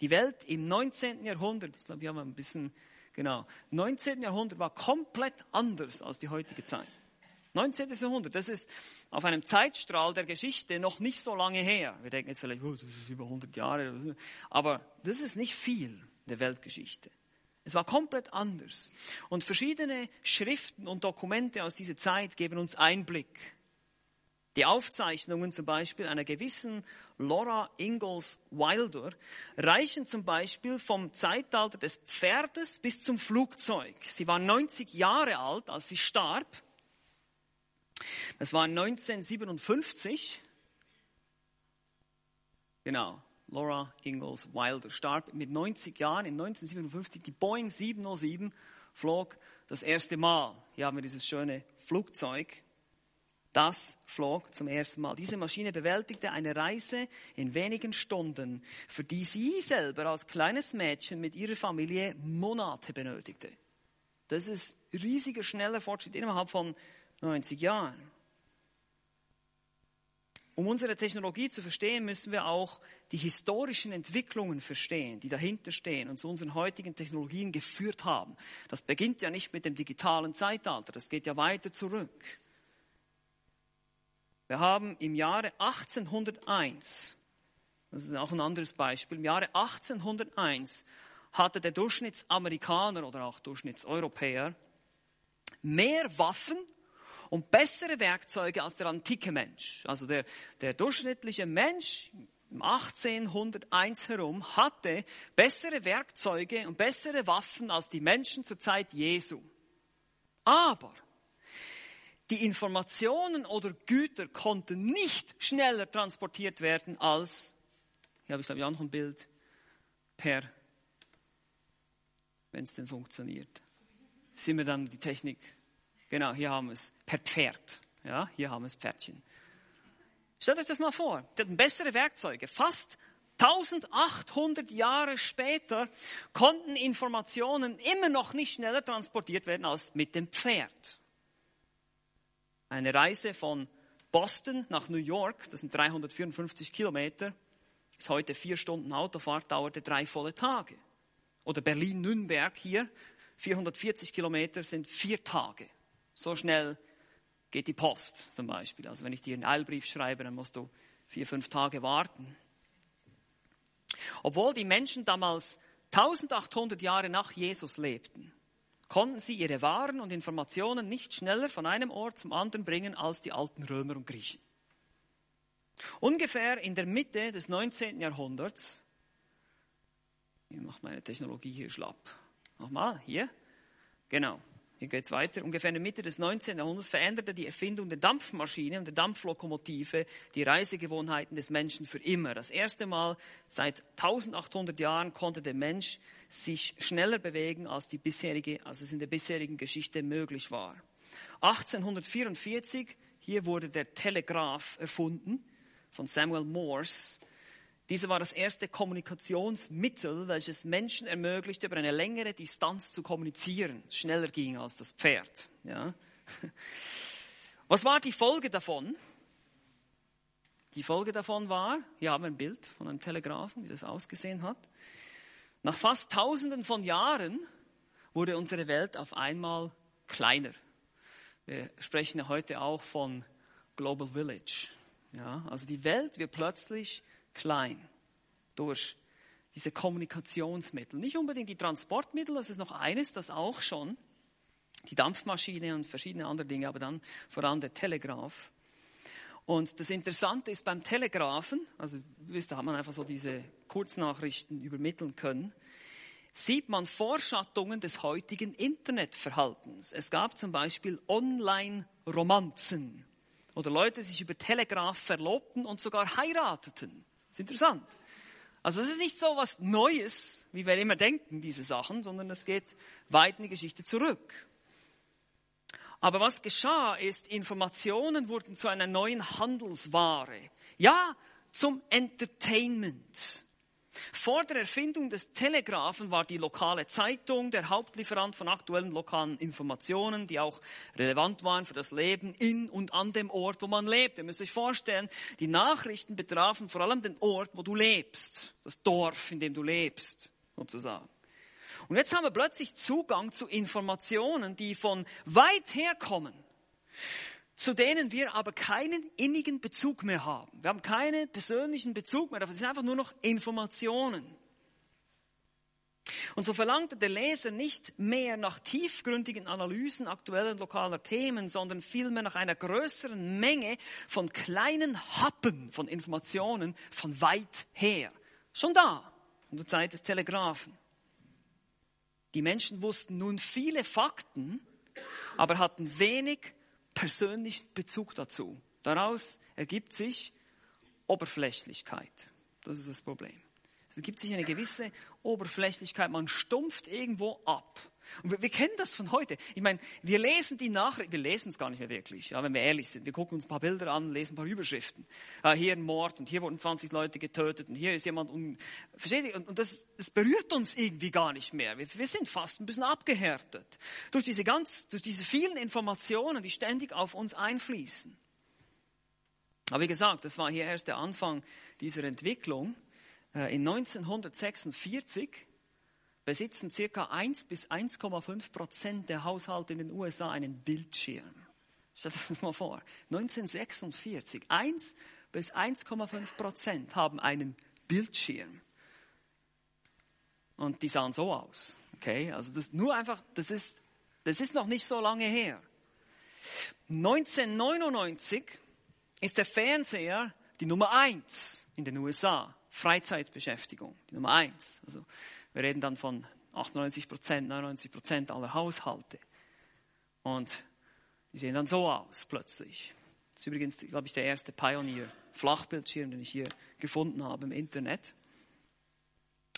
Die Welt im 19. Jahrhundert, ich glaube, wir haben ein bisschen Genau. 19. Jahrhundert war komplett anders als die heutige Zeit. 19. Jahrhundert, das ist auf einem Zeitstrahl der Geschichte noch nicht so lange her. Wir denken jetzt vielleicht, oh, das ist über 100 Jahre, aber das ist nicht viel der Weltgeschichte. Es war komplett anders. Und verschiedene Schriften und Dokumente aus dieser Zeit geben uns Einblick die Aufzeichnungen zum Beispiel einer gewissen Laura Ingalls Wilder reichen zum Beispiel vom Zeitalter des Pferdes bis zum Flugzeug. Sie war 90 Jahre alt, als sie starb. Das war 1957. Genau, Laura Ingalls Wilder starb mit 90 Jahren in 1957. Die Boeing 707 flog das erste Mal. Hier haben wir dieses schöne Flugzeug das flog zum ersten Mal. Diese Maschine bewältigte eine Reise in wenigen Stunden, für die sie selber als kleines Mädchen mit ihrer Familie Monate benötigte. Das ist riesiger, schneller Fortschritt innerhalb von 90 Jahren. Um unsere Technologie zu verstehen, müssen wir auch die historischen Entwicklungen verstehen, die dahinter stehen und zu unseren heutigen Technologien geführt haben. Das beginnt ja nicht mit dem digitalen Zeitalter, das geht ja weiter zurück. Wir haben im Jahre 1801, das ist auch ein anderes Beispiel, im Jahre 1801 hatte der Durchschnittsamerikaner oder auch Durchschnittseuropäer mehr Waffen und bessere Werkzeuge als der antike Mensch. Also der, der durchschnittliche Mensch im 1801 herum hatte bessere Werkzeuge und bessere Waffen als die Menschen zur Zeit Jesu. Aber die Informationen oder Güter konnten nicht schneller transportiert werden als, hier habe ich glaube ich auch noch ein Bild, per, wenn es denn funktioniert. Sind wir dann die Technik, genau, hier haben wir es, per Pferd. Ja, hier haben wir es Pferdchen. Stellt euch das mal vor, die hatten bessere Werkzeuge. Fast 1800 Jahre später konnten Informationen immer noch nicht schneller transportiert werden als mit dem Pferd. Eine Reise von Boston nach New York, das sind 354 Kilometer, ist heute vier Stunden Autofahrt, dauerte drei volle Tage. Oder Berlin-Nürnberg hier, 440 Kilometer sind vier Tage. So schnell geht die Post zum Beispiel. Also wenn ich dir einen Eilbrief schreibe, dann musst du vier, fünf Tage warten. Obwohl die Menschen damals 1800 Jahre nach Jesus lebten, konnten sie ihre Waren und Informationen nicht schneller von einem Ort zum anderen bringen als die alten Römer und Griechen. Ungefähr in der Mitte des 19. Jahrhunderts, ich mache meine Technologie hier schlapp. Nochmal, hier. Genau. Hier geht's weiter, ungefähr in der Mitte des 19. Jahrhunderts veränderte die Erfindung der Dampfmaschine und der Dampflokomotive die Reisegewohnheiten des Menschen für immer. Das erste Mal seit 1800 Jahren konnte der Mensch sich schneller bewegen, als, die bisherige, als es in der bisherigen Geschichte möglich war. 1844, hier wurde der Telegraph erfunden von Samuel Morse. Diese war das erste Kommunikationsmittel, welches Menschen ermöglichte, über eine längere Distanz zu kommunizieren. Schneller ging als das Pferd. Ja. Was war die Folge davon? Die Folge davon war, hier haben wir ein Bild von einem Telegraphen, wie das ausgesehen hat. Nach fast tausenden von Jahren wurde unsere Welt auf einmal kleiner. Wir sprechen heute auch von Global Village. Ja, also die Welt wird plötzlich klein durch diese Kommunikationsmittel. Nicht unbedingt die Transportmittel, das ist noch eines, das auch schon, die Dampfmaschine und verschiedene andere Dinge, aber dann vor allem der Telegraph. Und das Interessante ist beim Telegraphen, also da hat man einfach so diese Kurznachrichten übermitteln können, sieht man Vorschattungen des heutigen Internetverhaltens. Es gab zum Beispiel Online-Romanzen oder Leute, die sich über Telegraph verlobten und sogar heirateten. Ist interessant. Also es ist nicht so was Neues, wie wir immer denken, diese Sachen, sondern es geht weit in die Geschichte zurück. Aber was geschah ist, Informationen wurden zu einer neuen Handelsware. Ja, zum Entertainment. Vor der Erfindung des Telegraphen war die lokale Zeitung der Hauptlieferant von aktuellen lokalen Informationen, die auch relevant waren für das Leben in und an dem Ort, wo man lebt. Ihr müsst euch vorstellen, die Nachrichten betrafen vor allem den Ort, wo du lebst, das Dorf, in dem du lebst, sozusagen. Und jetzt haben wir plötzlich Zugang zu Informationen, die von weit her kommen zu denen wir aber keinen innigen Bezug mehr haben. Wir haben keinen persönlichen Bezug mehr, das sind einfach nur noch Informationen. Und so verlangte der Leser nicht mehr nach tiefgründigen Analysen aktueller lokaler Themen, sondern vielmehr nach einer größeren Menge von kleinen Happen von Informationen von weit her. Schon da, in der Zeit des Telegraphen. Die Menschen wussten nun viele Fakten, aber hatten wenig persönlichen Bezug dazu. Daraus ergibt sich Oberflächlichkeit. Das ist das Problem. Es ergibt sich eine gewisse Oberflächlichkeit. Man stumpft irgendwo ab. Und wir, wir, kennen das von heute. Ich meine, wir lesen die Nachrichten, wir lesen es gar nicht mehr wirklich, ja, wenn wir ehrlich sind. Wir gucken uns ein paar Bilder an, lesen ein paar Überschriften. Äh, hier ein Mord und hier wurden 20 Leute getötet und hier ist jemand um. Versteht ihr? Und, und das, das berührt uns irgendwie gar nicht mehr. Wir, wir sind fast ein bisschen abgehärtet. Durch diese ganz, durch diese vielen Informationen, die ständig auf uns einfließen. Aber wie gesagt, das war hier erst der Anfang dieser Entwicklung. Äh, in 1946 besitzen circa 1 bis 1,5 Prozent der Haushalte in den USA einen Bildschirm. Stell dir das mal vor. 1946, 1 bis 1,5 Prozent haben einen Bildschirm. Und die sahen so aus. Okay, also das nur einfach, das ist, das ist noch nicht so lange her. 1999 ist der Fernseher die Nummer eins in den USA. Freizeitbeschäftigung, die Nummer eins. Also wir reden dann von 98 Prozent, 99 Prozent aller Haushalte. Und die sehen dann so aus plötzlich. Das ist übrigens, glaube ich, der erste Pionier Flachbildschirm, den ich hier gefunden habe im Internet.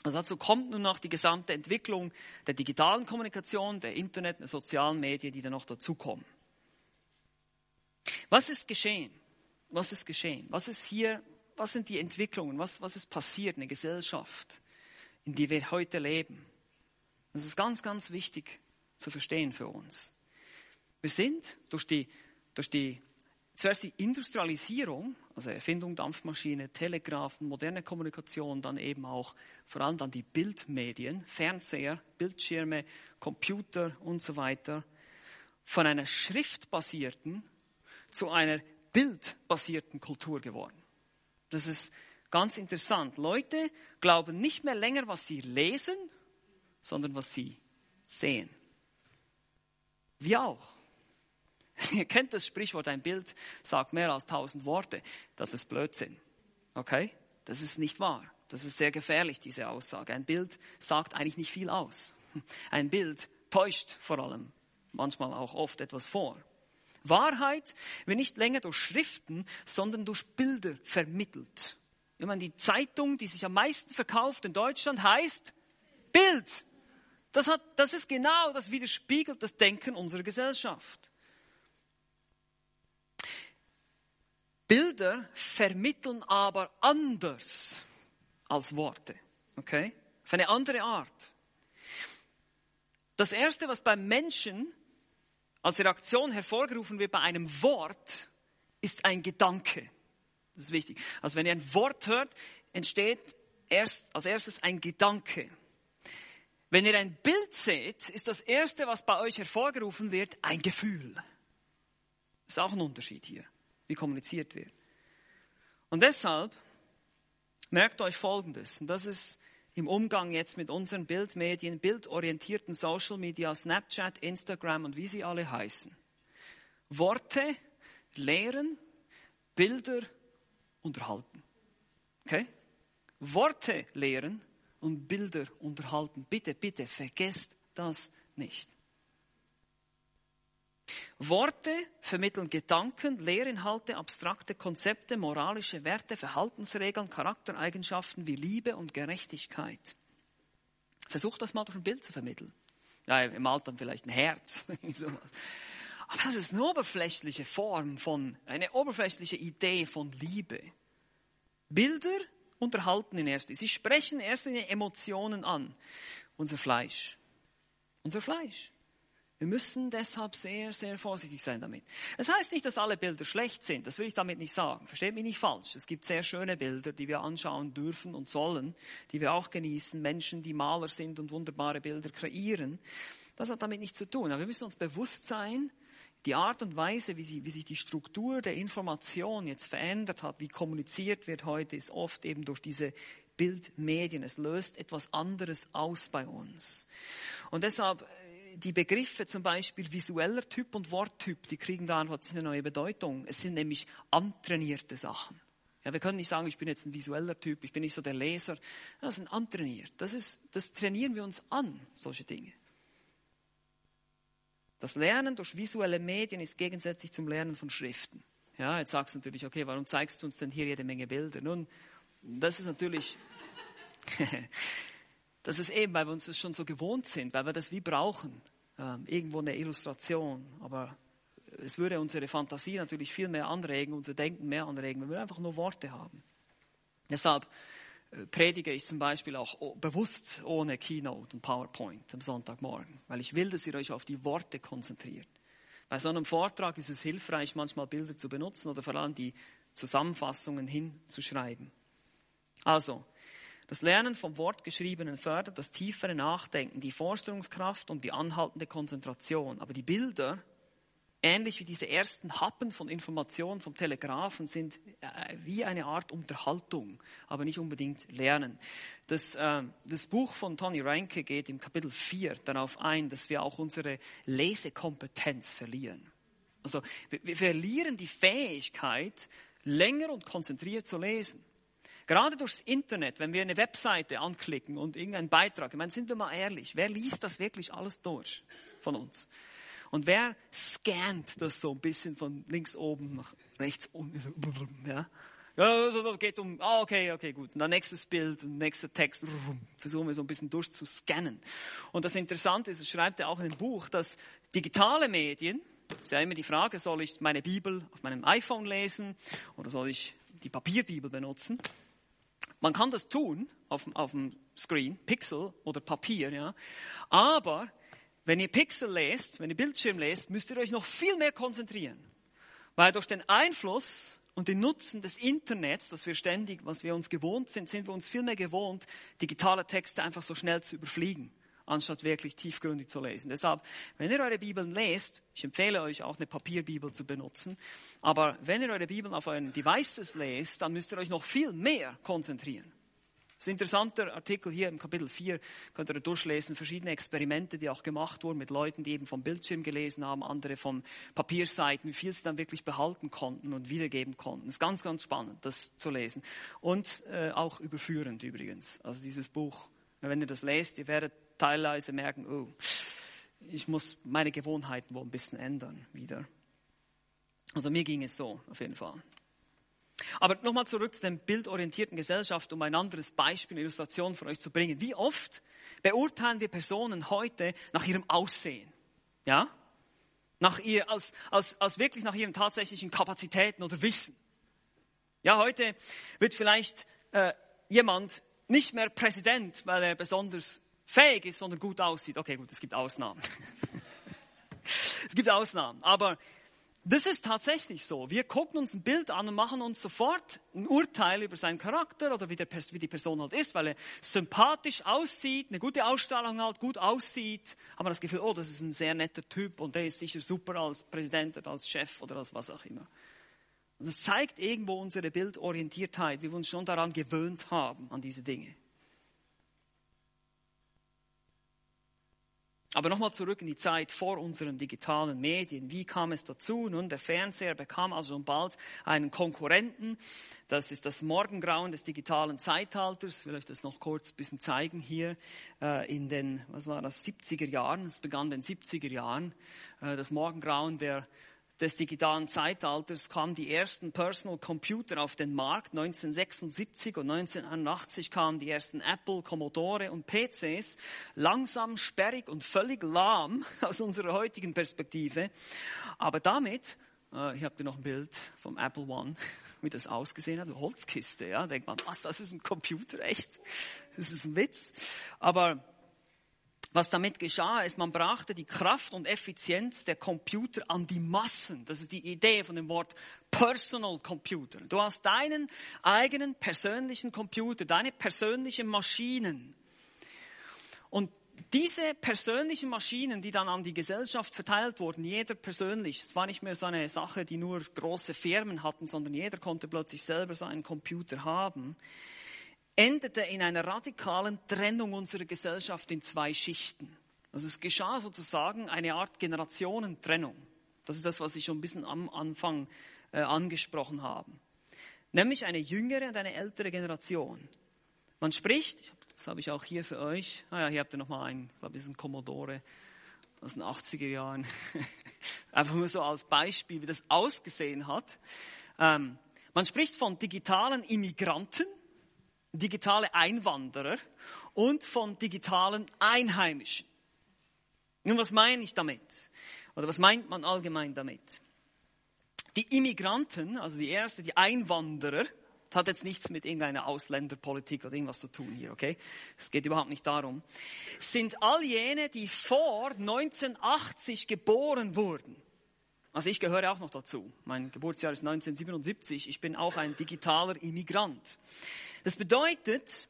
Also dazu kommt nun noch die gesamte Entwicklung der digitalen Kommunikation, der Internet, der sozialen Medien, die dann noch dazukommen. Was ist geschehen? Was ist geschehen? Was ist hier, was sind die Entwicklungen? Was, was ist passiert in der Gesellschaft? in die wir heute leben. Das ist ganz, ganz wichtig zu verstehen für uns. Wir sind durch die, durch die, zuerst die Industrialisierung, also Erfindung Dampfmaschine, Telegrafen, moderne Kommunikation, dann eben auch vor allem dann die Bildmedien, Fernseher, Bildschirme, Computer und so weiter, von einer schriftbasierten zu einer bildbasierten Kultur geworden. Das ist Ganz interessant. Leute glauben nicht mehr länger, was sie lesen, sondern was sie sehen. Wir auch. *laughs* Ihr kennt das Sprichwort, ein Bild sagt mehr als tausend Worte. Das ist Blödsinn. Okay? Das ist nicht wahr. Das ist sehr gefährlich, diese Aussage. Ein Bild sagt eigentlich nicht viel aus. *laughs* Ein Bild täuscht vor allem manchmal auch oft etwas vor. Wahrheit wird nicht länger durch Schriften, sondern durch Bilder vermittelt. Ich meine, die Zeitung, die sich am meisten verkauft in Deutschland, heißt Bild. Das, hat, das ist genau, das widerspiegelt das Denken unserer Gesellschaft. Bilder vermitteln aber anders als Worte. Okay? Auf eine andere Art. Das erste, was beim Menschen als Reaktion hervorgerufen wird bei einem Wort, ist ein Gedanke. Das ist wichtig. Also wenn ihr ein Wort hört, entsteht erst als erstes ein Gedanke. Wenn ihr ein Bild seht, ist das erste, was bei euch hervorgerufen wird, ein Gefühl. Das ist auch ein Unterschied hier, wie kommuniziert wird. Und deshalb merkt euch Folgendes, und das ist im Umgang jetzt mit unseren Bildmedien, bildorientierten Social Media, Snapchat, Instagram und wie sie alle heißen. Worte lehren, Bilder unterhalten. Okay? Worte lehren und Bilder unterhalten. Bitte, bitte, vergesst das nicht. Worte vermitteln Gedanken, Lehrinhalte, abstrakte Konzepte, moralische Werte, Verhaltensregeln, Charaktereigenschaften wie Liebe und Gerechtigkeit. Versucht das mal durch ein Bild zu vermitteln. Ja, im Alter vielleicht ein Herz. *laughs* Aber das ist eine oberflächliche Form von, eine oberflächliche Idee von Liebe. Bilder unterhalten in erster Linie. Sie sprechen erst in Emotionen an. Unser Fleisch. Unser Fleisch. Wir müssen deshalb sehr, sehr vorsichtig sein damit. Es das heißt nicht, dass alle Bilder schlecht sind. Das will ich damit nicht sagen. Versteht mich nicht falsch. Es gibt sehr schöne Bilder, die wir anschauen dürfen und sollen, die wir auch genießen. Menschen, die Maler sind und wunderbare Bilder kreieren. Das hat damit nichts zu tun. Aber wir müssen uns bewusst sein, die Art und Weise, wie, sie, wie sich die Struktur der Information jetzt verändert hat, wie kommuniziert wird heute, ist oft eben durch diese Bildmedien. Es löst etwas anderes aus bei uns. Und deshalb die Begriffe zum Beispiel visueller Typ und Worttyp, die kriegen da einfach eine neue Bedeutung. Es sind nämlich antrainierte Sachen. Ja, wir können nicht sagen, ich bin jetzt ein visueller Typ, ich bin nicht so der Leser. Das sind antrainiert. Das ist, das trainieren wir uns an, solche Dinge. Das Lernen durch visuelle Medien ist gegensätzlich zum Lernen von Schriften. Ja, jetzt sagst du natürlich, okay, warum zeigst du uns denn hier jede Menge Bilder? Nun, das ist natürlich, *laughs* Das ist eben, weil wir uns das schon so gewohnt sind, weil wir das wie brauchen. Ähm, irgendwo eine Illustration. Aber es würde unsere Fantasie natürlich viel mehr anregen, unser Denken mehr anregen, wenn wir einfach nur Worte haben. Deshalb äh, predige ich zum Beispiel auch bewusst ohne Keynote und PowerPoint am Sonntagmorgen, weil ich will, dass ihr euch auf die Worte konzentriert. Bei so einem Vortrag ist es hilfreich, manchmal Bilder zu benutzen oder vor allem die Zusammenfassungen hinzuschreiben. Also, das Lernen vom Wortgeschriebenen fördert das tiefere Nachdenken, die Vorstellungskraft und die anhaltende Konzentration. Aber die Bilder, ähnlich wie diese ersten Happen von Informationen vom Telegrafen, sind äh, wie eine Art Unterhaltung, aber nicht unbedingt Lernen. Das, äh, das Buch von Tony Reinke geht im Kapitel 4 darauf ein, dass wir auch unsere Lesekompetenz verlieren. Also wir, wir verlieren die Fähigkeit, länger und konzentriert zu lesen. Gerade durchs Internet, wenn wir eine Webseite anklicken und irgendeinen Beitrag, ich meine, sind wir mal ehrlich, wer liest das wirklich alles durch von uns? Und wer scannt das so ein bisschen von links oben nach rechts unten? *laughs* Ja? Ja, geht um, ah, okay, okay, gut. Und dann nächstes Bild, nächster Text, *laughs* versuchen wir so ein bisschen durchzuscannen. Und das Interessante ist, es schreibt er auch in dem Buch, dass digitale Medien, das ist ja immer die Frage, soll ich meine Bibel auf meinem iPhone lesen oder soll ich die Papierbibel benutzen? Man kann das tun auf, auf dem Screen, Pixel oder Papier, ja. Aber wenn ihr Pixel lest, wenn ihr Bildschirm lest, müsst ihr euch noch viel mehr konzentrieren. Weil durch den Einfluss und den Nutzen des Internets, das wir ständig, was wir uns gewohnt sind, sind wir uns viel mehr gewohnt, digitale Texte einfach so schnell zu überfliegen anstatt wirklich tiefgründig zu lesen. Deshalb, wenn ihr eure Bibeln lest, ich empfehle euch auch eine Papierbibel zu benutzen, aber wenn ihr eure Bibeln auf euren Devices lest, dann müsst ihr euch noch viel mehr konzentrieren. Das ist ein interessanter Artikel hier im Kapitel 4, könnt ihr durchlesen, verschiedene Experimente, die auch gemacht wurden mit Leuten, die eben vom Bildschirm gelesen haben, andere von Papierseiten, wie viel sie dann wirklich behalten konnten und wiedergeben konnten. Das ist ganz, ganz spannend, das zu lesen. Und äh, auch überführend übrigens. Also dieses Buch, wenn ihr das lest, ihr werdet teilweise merken, oh, ich muss meine Gewohnheiten wohl ein bisschen ändern wieder. Also mir ging es so, auf jeden Fall. Aber nochmal zurück zu der bildorientierten Gesellschaft, um ein anderes Beispiel, eine Illustration für euch zu bringen. Wie oft beurteilen wir Personen heute nach ihrem Aussehen? Ja? Nach ihr, als, als, als wirklich nach ihren tatsächlichen Kapazitäten oder Wissen. Ja, heute wird vielleicht äh, jemand nicht mehr Präsident, weil er besonders fähig ist, sondern gut aussieht. Okay, gut, es gibt Ausnahmen. *laughs* es gibt Ausnahmen. Aber das ist tatsächlich so. Wir gucken uns ein Bild an und machen uns sofort ein Urteil über seinen Charakter oder wie, der, wie, die Person halt ist, weil er sympathisch aussieht, eine gute Ausstrahlung hat, gut aussieht, haben wir das Gefühl, oh, das ist ein sehr netter Typ und der ist sicher super als Präsident oder als Chef oder als was auch immer. Und das zeigt irgendwo unsere Bildorientiertheit, wie wir uns schon daran gewöhnt haben, an diese Dinge. Aber nochmal zurück in die Zeit vor unseren digitalen Medien. Wie kam es dazu? Nun, der Fernseher bekam also bald einen Konkurrenten. Das ist das Morgengrauen des digitalen Zeitalters. Ich will euch das noch kurz ein bisschen zeigen hier äh, in den, was war das, 70er Jahren. Es begann in den 70er Jahren. Äh, das Morgengrauen der des digitalen Zeitalters kamen die ersten Personal Computer auf den Markt. 1976 und 1981 kamen die ersten Apple, Commodore und PCs. Langsam, sperrig und völlig lahm *laughs* aus unserer heutigen Perspektive. Aber damit, äh, hier habt ihr noch ein Bild vom Apple One, *laughs* wie das ausgesehen hat, eine Holzkiste. Ja, denkt man, was, das ist ein Computer, echt? Das ist ein Witz. Aber was damit geschah, ist, man brachte die Kraft und Effizienz der Computer an die Massen. Das ist die Idee von dem Wort Personal Computer. Du hast deinen eigenen persönlichen Computer, deine persönlichen Maschinen. Und diese persönlichen Maschinen, die dann an die Gesellschaft verteilt wurden, jeder persönlich, es war nicht mehr so eine Sache, die nur große Firmen hatten, sondern jeder konnte plötzlich selber so einen Computer haben endete in einer radikalen Trennung unserer Gesellschaft in zwei Schichten. Also es geschah sozusagen eine Art Generationentrennung. Das ist das, was ich schon ein bisschen am Anfang äh, angesprochen habe. Nämlich eine jüngere und eine ältere Generation. Man spricht, das habe ich auch hier für euch, ah ja, hier habt ihr nochmal einen, ich glaube, das ist ein Commodore aus den 80er Jahren. *laughs* Einfach nur so als Beispiel, wie das ausgesehen hat. Ähm, man spricht von digitalen Immigranten, digitale Einwanderer und von digitalen Einheimischen. Nun, was meine ich damit? Oder was meint man allgemein damit? Die Immigranten, also die erste, die Einwanderer, das hat jetzt nichts mit irgendeiner Ausländerpolitik oder irgendwas zu tun hier, okay? Es geht überhaupt nicht darum. Sind all jene, die vor 1980 geboren wurden. Also ich gehöre auch noch dazu. Mein Geburtsjahr ist 1977. Ich bin auch ein digitaler Immigrant. Das bedeutet,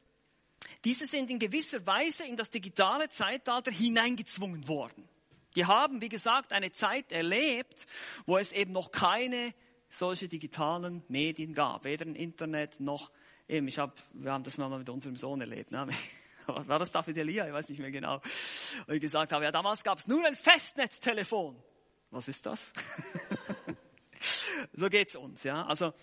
diese sind in gewisser Weise in das digitale Zeitalter hineingezwungen worden. Die haben, wie gesagt, eine Zeit erlebt, wo es eben noch keine solche digitalen Medien gab, weder im Internet noch eben, ich habe, wir haben das mal mit unserem Sohn erlebt, ne? *laughs* war das David Elia, ich weiß nicht mehr genau, wo ich gesagt habe, ja damals gab es nur ein Festnetztelefon. Was ist das? *laughs* so geht's uns, ja. Also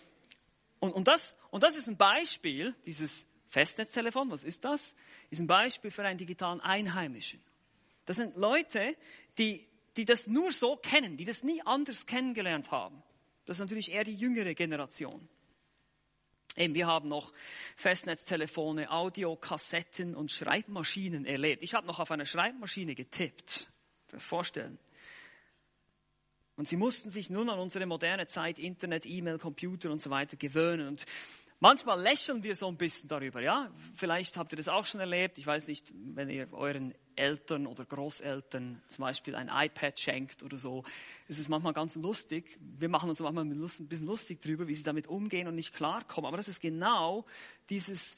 und, und, das, und das ist ein Beispiel, dieses Festnetztelefon, was ist das? Ist ein Beispiel für einen digitalen Einheimischen. Das sind Leute, die, die das nur so kennen, die das nie anders kennengelernt haben. Das ist natürlich eher die jüngere Generation. Eben, wir haben noch Festnetztelefone, Audiokassetten und Schreibmaschinen erlebt. Ich habe noch auf einer Schreibmaschine getippt. Das vorstellen. Und sie mussten sich nun an unsere moderne Zeit, Internet, E-Mail, Computer und so weiter gewöhnen. Und manchmal lächeln wir so ein bisschen darüber, ja. Vielleicht habt ihr das auch schon erlebt. Ich weiß nicht, wenn ihr euren Eltern oder Großeltern zum Beispiel ein iPad schenkt oder so, ist es manchmal ganz lustig. Wir machen uns manchmal ein bisschen lustig darüber, wie sie damit umgehen und nicht klarkommen. Aber das ist genau dieses,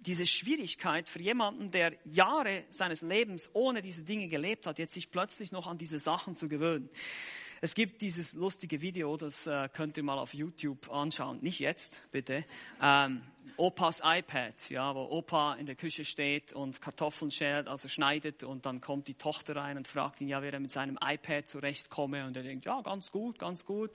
diese Schwierigkeit für jemanden, der Jahre seines Lebens ohne diese Dinge gelebt hat, jetzt sich plötzlich noch an diese Sachen zu gewöhnen. Es gibt dieses lustige Video, das äh, könnt ihr mal auf YouTube anschauen. Nicht jetzt, bitte. Ähm, Opas iPad, ja, wo Opa in der Küche steht und Kartoffeln schert, also schneidet und dann kommt die Tochter rein und fragt ihn, ja, wie er mit seinem iPad zurechtkomme und er denkt, ja, ganz gut, ganz gut.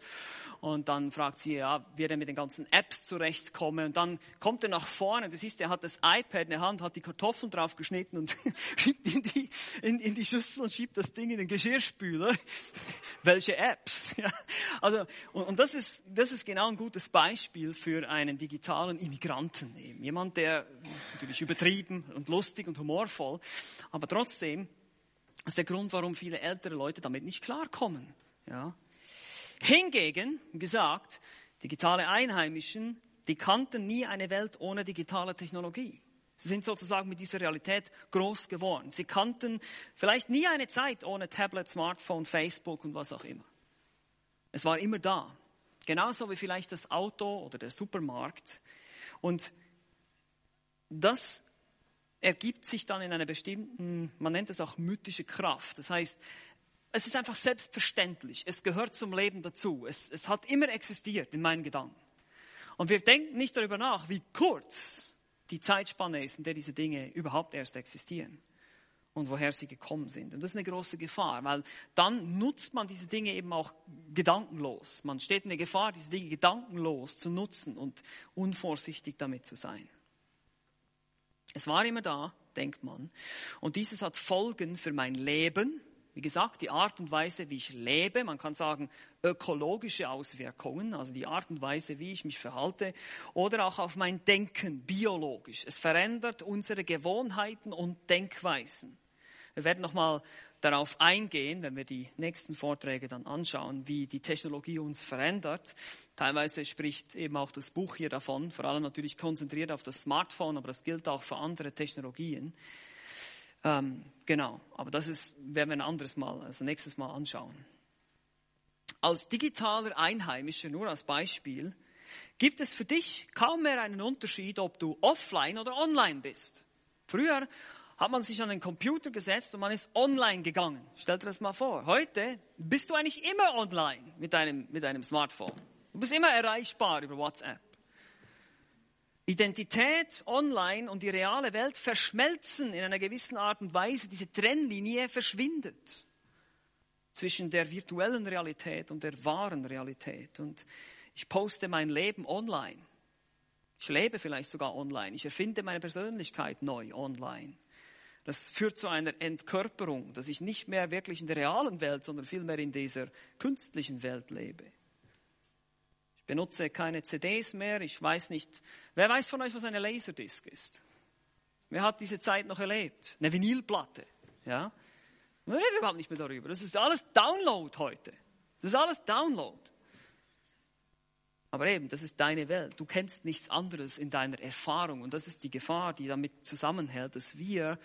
Und dann fragt sie, ja, wie er mit den ganzen Apps zurechtkomme und dann kommt er nach vorne, du siehst, er hat das iPad in der Hand, hat die Kartoffeln drauf geschnitten und *laughs* schiebt in die, in, in die Schüssel und schiebt das Ding in den Geschirrspüler. *laughs* Welche Apps? *laughs* Ja, also, und, und das ist, das ist genau ein gutes Beispiel für einen digitalen Immigranten. Eben. Jemand, der natürlich übertrieben und lustig und humorvoll, aber trotzdem ist der Grund, warum viele ältere Leute damit nicht klarkommen. Ja. Hingegen, wie gesagt, digitale Einheimischen, die kannten nie eine Welt ohne digitale Technologie. Sie sind sozusagen mit dieser Realität groß geworden. Sie kannten vielleicht nie eine Zeit ohne Tablet, Smartphone, Facebook und was auch immer. Es war immer da. Genauso wie vielleicht das Auto oder der Supermarkt. Und das ergibt sich dann in einer bestimmten, man nennt es auch mythische Kraft. Das heißt, es ist einfach selbstverständlich. Es gehört zum Leben dazu. Es, es hat immer existiert in meinen Gedanken. Und wir denken nicht darüber nach, wie kurz die Zeitspanne ist, in der diese Dinge überhaupt erst existieren und woher sie gekommen sind. Und das ist eine große Gefahr, weil dann nutzt man diese Dinge eben auch gedankenlos. Man steht in der Gefahr, diese Dinge gedankenlos zu nutzen und unvorsichtig damit zu sein. Es war immer da, denkt man. Und dieses hat Folgen für mein Leben. Wie gesagt, die Art und Weise, wie ich lebe, man kann sagen ökologische Auswirkungen, also die Art und Weise, wie ich mich verhalte, oder auch auf mein Denken, biologisch. Es verändert unsere Gewohnheiten und Denkweisen. Wir werden nochmal darauf eingehen, wenn wir die nächsten Vorträge dann anschauen, wie die Technologie uns verändert. Teilweise spricht eben auch das Buch hier davon, vor allem natürlich konzentriert auf das Smartphone, aber das gilt auch für andere Technologien. Ähm, genau, aber das ist, werden wir ein anderes Mal, also nächstes Mal anschauen. Als digitaler Einheimischer, nur als Beispiel, gibt es für dich kaum mehr einen Unterschied, ob du offline oder online bist. Früher hat man sich an den Computer gesetzt und man ist online gegangen. Stell dir das mal vor. Heute bist du eigentlich immer online mit deinem, mit deinem Smartphone. Du bist immer erreichbar über WhatsApp. Identität online und die reale Welt verschmelzen in einer gewissen Art und Weise. Diese Trennlinie verschwindet zwischen der virtuellen Realität und der wahren Realität. Und ich poste mein Leben online. Ich lebe vielleicht sogar online. Ich erfinde meine Persönlichkeit neu online. Das führt zu einer Entkörperung, dass ich nicht mehr wirklich in der realen Welt, sondern vielmehr in dieser künstlichen Welt lebe. Ich benutze keine CDs mehr. Ich weiß nicht, wer weiß von euch, was eine Laserdisc ist? Wer hat diese Zeit noch erlebt? Eine Vinylplatte, ja? Man redet überhaupt nicht mehr darüber. Das ist alles Download heute. Das ist alles Download. Aber eben, das ist deine Welt. Du kennst nichts anderes in deiner Erfahrung. Und das ist die Gefahr, die damit zusammenhält, dass wir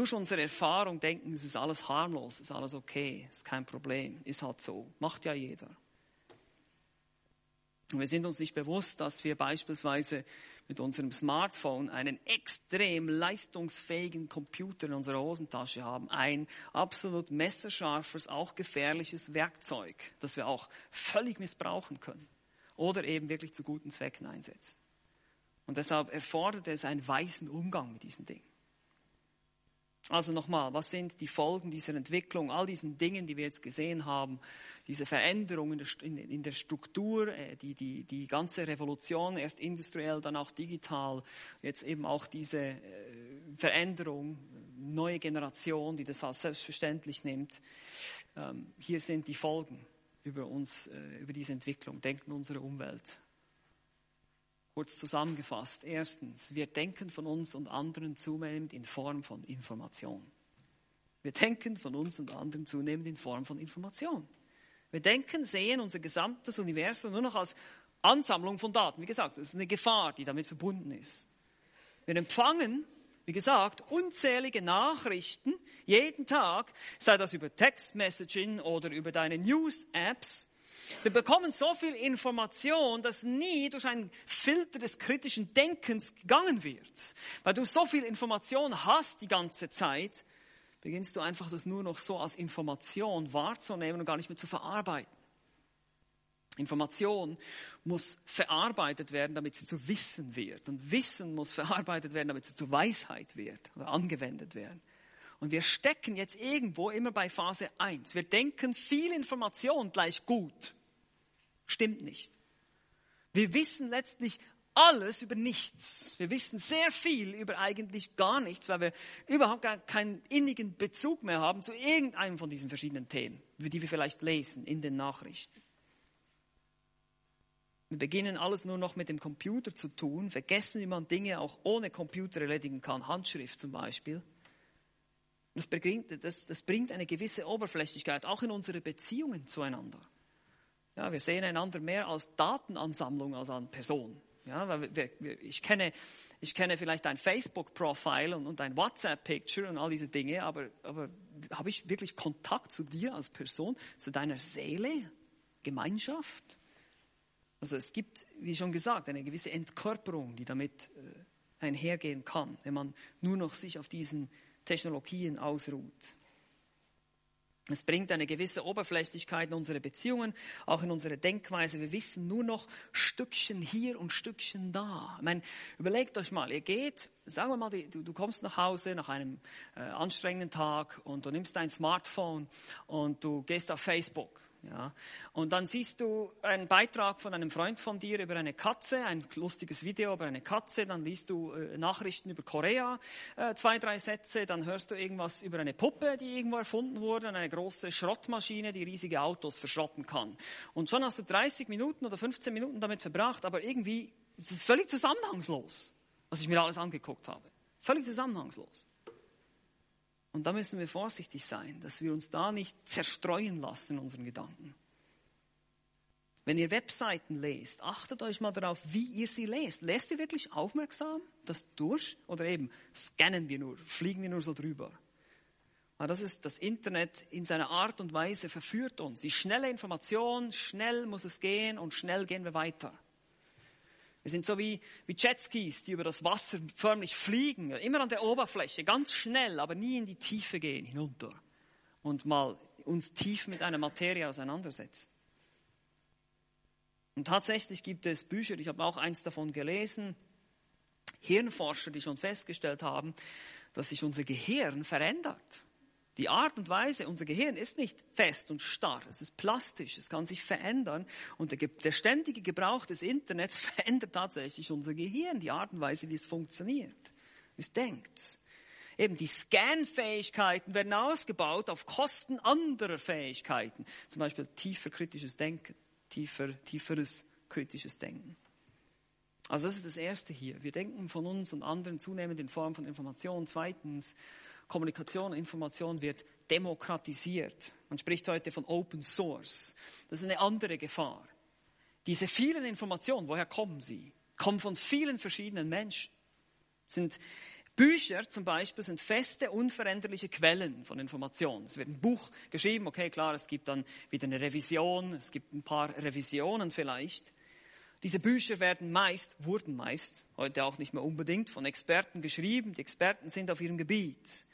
durch unsere Erfahrung denken, es ist alles harmlos, es ist alles okay, es ist kein Problem, ist halt so, macht ja jeder. Und wir sind uns nicht bewusst, dass wir beispielsweise mit unserem Smartphone einen extrem leistungsfähigen Computer in unserer Hosentasche haben. Ein absolut messerscharfes, auch gefährliches Werkzeug, das wir auch völlig missbrauchen können. Oder eben wirklich zu guten Zwecken einsetzen. Und deshalb erfordert es einen weisen Umgang mit diesen Dingen. Also nochmal, was sind die Folgen dieser Entwicklung, all diesen Dingen, die wir jetzt gesehen haben, diese Veränderungen in der Struktur, äh, die, die, die ganze Revolution, erst industriell, dann auch digital, jetzt eben auch diese äh, Veränderung, neue Generation, die das als selbstverständlich nimmt. Ähm, hier sind die Folgen über uns, äh, über diese Entwicklung, denken unsere Umwelt. Kurz zusammengefasst. Erstens, wir denken von uns und anderen zunehmend in Form von Information. Wir denken von uns und anderen zunehmend in Form von Information. Wir denken, sehen unser gesamtes Universum nur noch als Ansammlung von Daten. Wie gesagt, das ist eine Gefahr, die damit verbunden ist. Wir empfangen, wie gesagt, unzählige Nachrichten jeden Tag, sei das über Textmessaging oder über deine News-Apps. Wir bekommen so viel Information, dass nie durch einen Filter des kritischen Denkens gegangen wird. Weil du so viel Information hast die ganze Zeit, beginnst du einfach das nur noch so als Information wahrzunehmen und gar nicht mehr zu verarbeiten. Information muss verarbeitet werden, damit sie zu Wissen wird. Und Wissen muss verarbeitet werden, damit sie zu Weisheit wird oder angewendet werden. Und wir stecken jetzt irgendwo immer bei Phase 1. Wir denken, viel Information gleich gut. Stimmt nicht. Wir wissen letztlich alles über nichts. Wir wissen sehr viel über eigentlich gar nichts, weil wir überhaupt gar keinen innigen Bezug mehr haben zu irgendeinem von diesen verschiedenen Themen, die wir vielleicht lesen in den Nachrichten. Wir beginnen alles nur noch mit dem Computer zu tun, vergessen, wie man Dinge auch ohne Computer erledigen kann, Handschrift zum Beispiel. Das bringt, das, das bringt eine gewisse Oberflächlichkeit, auch in unsere Beziehungen zueinander. Ja, wir sehen einander mehr als Datenansammlung als an Person. Ja, weil wir, wir, ich, kenne, ich kenne vielleicht ein Facebook-Profile und, und ein WhatsApp-Picture und all diese Dinge, aber, aber habe ich wirklich Kontakt zu dir als Person, zu deiner Seele, Gemeinschaft? Also es gibt, wie schon gesagt, eine gewisse Entkörperung, die damit äh, einhergehen kann, wenn man nur noch sich auf diesen Technologien ausruht. Es bringt eine gewisse Oberflächlichkeit in unsere Beziehungen, auch in unsere Denkweise. Wir wissen nur noch Stückchen hier und Stückchen da. Ich meine, überlegt euch mal, ihr geht, sagen wir mal, du, du kommst nach Hause nach einem äh, anstrengenden Tag und du nimmst dein Smartphone und du gehst auf Facebook ja. Und dann siehst du einen Beitrag von einem Freund von dir über eine Katze, ein lustiges Video über eine Katze, dann liest du äh, Nachrichten über Korea, äh, zwei, drei Sätze, dann hörst du irgendwas über eine Puppe, die irgendwo erfunden wurde, eine große Schrottmaschine, die riesige Autos verschrotten kann. Und schon hast du 30 Minuten oder 15 Minuten damit verbracht, aber irgendwie, es ist völlig zusammenhangslos, was ich mir alles angeguckt habe. Völlig zusammenhangslos. Und da müssen wir vorsichtig sein, dass wir uns da nicht zerstreuen lassen in unseren Gedanken. Wenn ihr Webseiten lest, achtet euch mal darauf, wie ihr sie lest. Lest ihr wirklich aufmerksam das durch oder eben scannen wir nur, fliegen wir nur so drüber? Aber das ist das Internet in seiner Art und Weise verführt uns. Die schnelle Information, schnell muss es gehen und schnell gehen wir weiter. Wir sind so wie, wie Jetskis, die über das Wasser förmlich fliegen, immer an der Oberfläche, ganz schnell, aber nie in die Tiefe gehen, hinunter und mal uns tief mit einer Materie auseinandersetzen. Und tatsächlich gibt es Bücher, ich habe auch eins davon gelesen, Hirnforscher, die schon festgestellt haben, dass sich unser Gehirn verändert. Die Art und Weise, unser Gehirn ist nicht fest und starr, es ist plastisch, es kann sich verändern und der, der ständige Gebrauch des Internets *laughs* verändert tatsächlich unser Gehirn, die Art und Weise, wie es funktioniert, wie es denkt. Eben die Scan-Fähigkeiten werden ausgebaut auf Kosten anderer Fähigkeiten, zum Beispiel tiefer kritisches Denken, tiefer, tieferes kritisches Denken. Also das ist das Erste hier. Wir denken von uns und anderen zunehmend in Form von Information. Zweitens, Kommunikation, Information wird demokratisiert. Man spricht heute von Open Source. Das ist eine andere Gefahr. Diese vielen Informationen, woher kommen sie? Kommen von vielen verschiedenen Menschen. Sind Bücher zum Beispiel sind feste, unveränderliche Quellen von Informationen. Es wird ein Buch geschrieben, okay, klar, es gibt dann wieder eine Revision, es gibt ein paar Revisionen vielleicht. Diese Bücher werden meist, wurden meist, heute auch nicht mehr unbedingt, von Experten geschrieben. Die Experten sind auf ihrem Gebiet.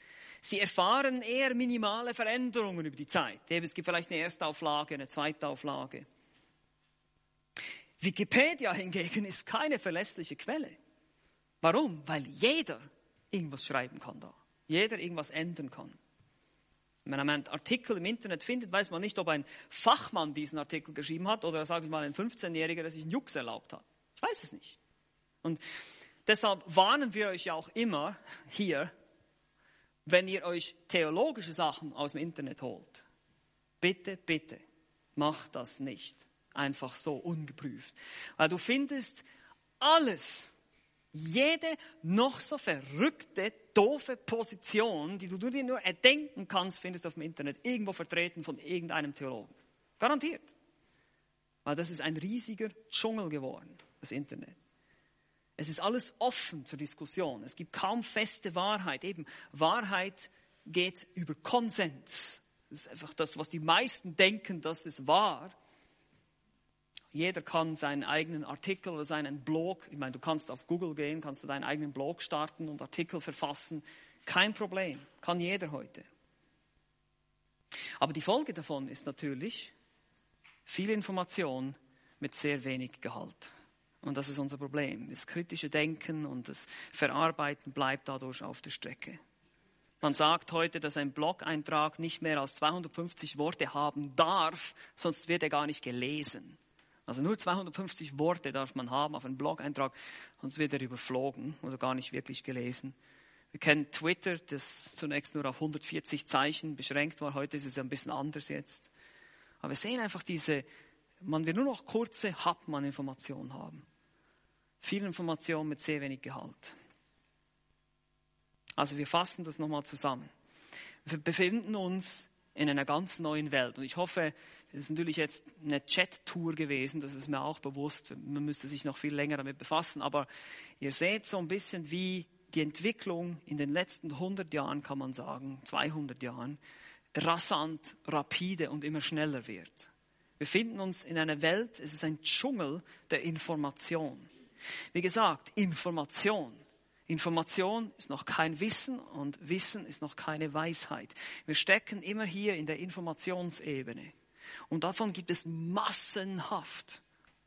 Sie erfahren eher minimale Veränderungen über die Zeit. Es gibt vielleicht eine Erstauflage, eine Zweitauflage. Wikipedia hingegen ist keine verlässliche Quelle. Warum? Weil jeder irgendwas schreiben kann da. Jeder irgendwas ändern kann. Wenn man einen Artikel im Internet findet, weiß man nicht, ob ein Fachmann diesen Artikel geschrieben hat oder, sage ich mal, ein 15-Jähriger, der sich einen Jux erlaubt hat. Ich weiß es nicht. Und deshalb warnen wir euch ja auch immer hier, wenn ihr euch theologische Sachen aus dem Internet holt, bitte, bitte, macht das nicht einfach so ungeprüft. Weil du findest alles, jede noch so verrückte, doofe Position, die du dir nur erdenken kannst, findest du auf dem Internet irgendwo vertreten von irgendeinem Theologen. Garantiert. Weil das ist ein riesiger Dschungel geworden, das Internet. Es ist alles offen zur Diskussion. Es gibt kaum feste Wahrheit. Eben, Wahrheit geht über Konsens. Das ist einfach das, was die meisten denken, das ist wahr. Jeder kann seinen eigenen Artikel oder seinen Blog, ich meine, du kannst auf Google gehen, kannst du deinen eigenen Blog starten und Artikel verfassen. Kein Problem. Kann jeder heute. Aber die Folge davon ist natürlich, viel Information mit sehr wenig Gehalt. Und das ist unser Problem. Das kritische Denken und das Verarbeiten bleibt dadurch auf der Strecke. Man sagt heute, dass ein Blog-Eintrag nicht mehr als 250 Worte haben darf, sonst wird er gar nicht gelesen. Also nur 250 Worte darf man haben auf einen Blog-Eintrag, sonst wird er überflogen, also gar nicht wirklich gelesen. Wir kennen Twitter, das zunächst nur auf 140 Zeichen beschränkt war. Heute ist es ein bisschen anders jetzt. Aber wir sehen einfach diese, man will nur noch kurze Hauptmann-Informationen haben. Viel Information mit sehr wenig Gehalt. Also wir fassen das nochmal zusammen. Wir befinden uns in einer ganz neuen Welt. Und ich hoffe, es ist natürlich jetzt eine Chat-Tour gewesen, das ist mir auch bewusst. Man müsste sich noch viel länger damit befassen. Aber ihr seht so ein bisschen, wie die Entwicklung in den letzten 100 Jahren, kann man sagen, 200 Jahren, rasant, rapide und immer schneller wird. Wir finden uns in einer Welt, es ist ein Dschungel der Information. Wie gesagt, Information. Information ist noch kein Wissen und Wissen ist noch keine Weisheit. Wir stecken immer hier in der Informationsebene. Und davon gibt es massenhaft.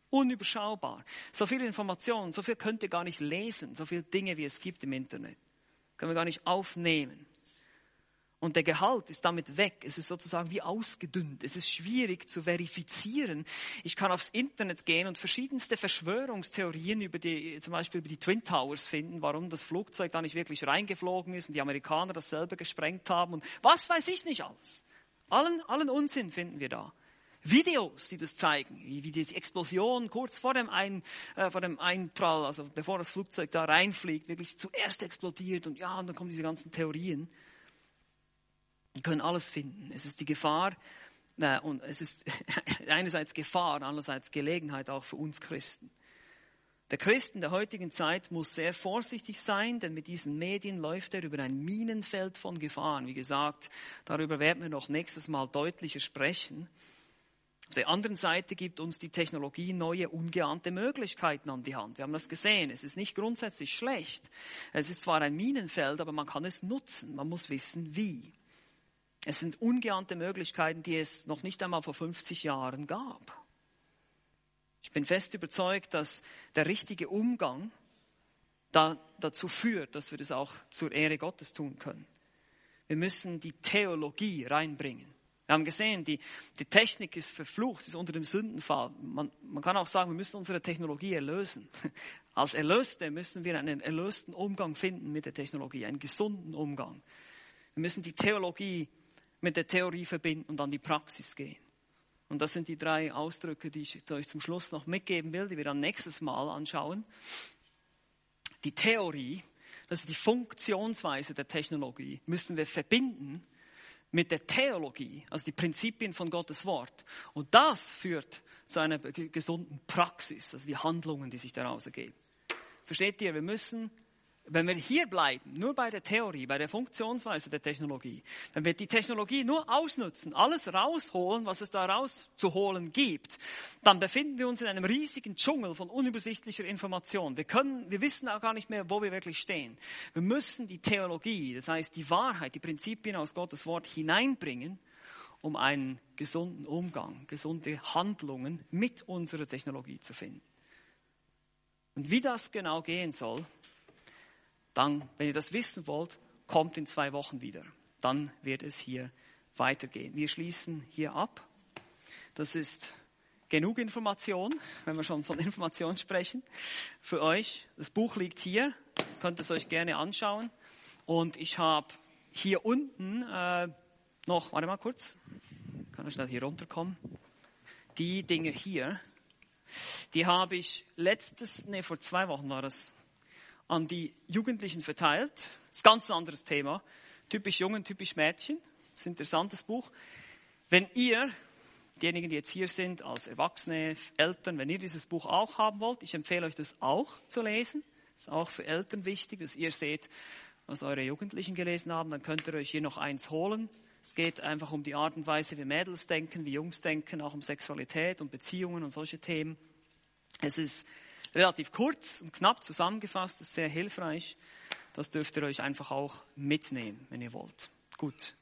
Unüberschaubar. So viel Information, so viel könnt ihr gar nicht lesen, so viele Dinge, wie es gibt im Internet. Können wir gar nicht aufnehmen. Und der Gehalt ist damit weg. Es ist sozusagen wie ausgedünnt. Es ist schwierig zu verifizieren. Ich kann aufs Internet gehen und verschiedenste Verschwörungstheorien über die, zum Beispiel über die Twin Towers finden, warum das Flugzeug da nicht wirklich reingeflogen ist und die Amerikaner das selber gesprengt haben und was weiß ich nicht alles. Allen, allen Unsinn finden wir da. Videos, die das zeigen, wie, wie die Explosion kurz vor dem, Ein, äh, vor dem Einprall, also bevor das Flugzeug da reinfliegt, wirklich zuerst explodiert und ja, und dann kommen diese ganzen Theorien. Wir können alles finden. Es ist die Gefahr, äh, und es ist *laughs* einerseits Gefahr, andererseits Gelegenheit auch für uns Christen. Der Christ in der heutigen Zeit muss sehr vorsichtig sein, denn mit diesen Medien läuft er über ein Minenfeld von Gefahren. Wie gesagt, darüber werden wir noch nächstes Mal deutlicher sprechen. Auf der anderen Seite gibt uns die Technologie neue, ungeahnte Möglichkeiten an die Hand. Wir haben das gesehen. Es ist nicht grundsätzlich schlecht. Es ist zwar ein Minenfeld, aber man kann es nutzen. Man muss wissen, wie. Es sind ungeahnte Möglichkeiten, die es noch nicht einmal vor 50 Jahren gab. Ich bin fest überzeugt, dass der richtige Umgang da, dazu führt, dass wir das auch zur Ehre Gottes tun können. Wir müssen die Theologie reinbringen. Wir haben gesehen, die, die Technik ist verflucht, ist unter dem Sündenfall. Man, man kann auch sagen, wir müssen unsere Technologie erlösen. *laughs* Als Erlöste müssen wir einen erlösten Umgang finden mit der Technologie, einen gesunden Umgang. Wir müssen die Theologie mit der Theorie verbinden und an die Praxis gehen. Und das sind die drei Ausdrücke, die ich euch zum Schluss noch mitgeben will, die wir dann nächstes Mal anschauen. Die Theorie, das ist die Funktionsweise der Technologie, müssen wir verbinden mit der Theologie, also die Prinzipien von Gottes Wort. Und das führt zu einer gesunden Praxis, also die Handlungen, die sich daraus ergeben. Versteht ihr, wir müssen wenn wir hier bleiben, nur bei der Theorie, bei der Funktionsweise der Technologie, dann wird die Technologie nur ausnutzen, alles rausholen, was es da rauszuholen gibt, dann befinden wir uns in einem riesigen Dschungel von unübersichtlicher Information. Wir können, wir wissen auch gar nicht mehr, wo wir wirklich stehen. Wir müssen die Theologie, das heißt die Wahrheit, die Prinzipien aus Gottes Wort hineinbringen, um einen gesunden Umgang, gesunde Handlungen mit unserer Technologie zu finden. Und wie das genau gehen soll, dann, wenn ihr das wissen wollt, kommt in zwei Wochen wieder. Dann wird es hier weitergehen. Wir schließen hier ab. Das ist genug Information, wenn wir schon von *laughs* Information sprechen, für euch. Das Buch liegt hier, könnt es euch gerne anschauen. Und ich habe hier unten äh, noch, warte mal kurz, kann ich schnell hier runterkommen. Die Dinge hier, die habe ich letztes, nee, vor zwei Wochen war das, an die Jugendlichen verteilt. Das ist ganz anderes Thema. Typisch Jungen, typisch Mädchen. Das ist ein interessantes Buch. Wenn ihr, diejenigen, die jetzt hier sind, als Erwachsene, Eltern, wenn ihr dieses Buch auch haben wollt, ich empfehle euch das auch zu lesen. Das ist auch für Eltern wichtig, dass ihr seht, was eure Jugendlichen gelesen haben. Dann könnt ihr euch hier noch eins holen. Es geht einfach um die Art und Weise, wie Mädels denken, wie Jungs denken, auch um Sexualität und Beziehungen und solche Themen. Es ist relativ kurz und knapp zusammengefasst, ist sehr hilfreich. Das dürft ihr euch einfach auch mitnehmen, wenn ihr wollt. Gut,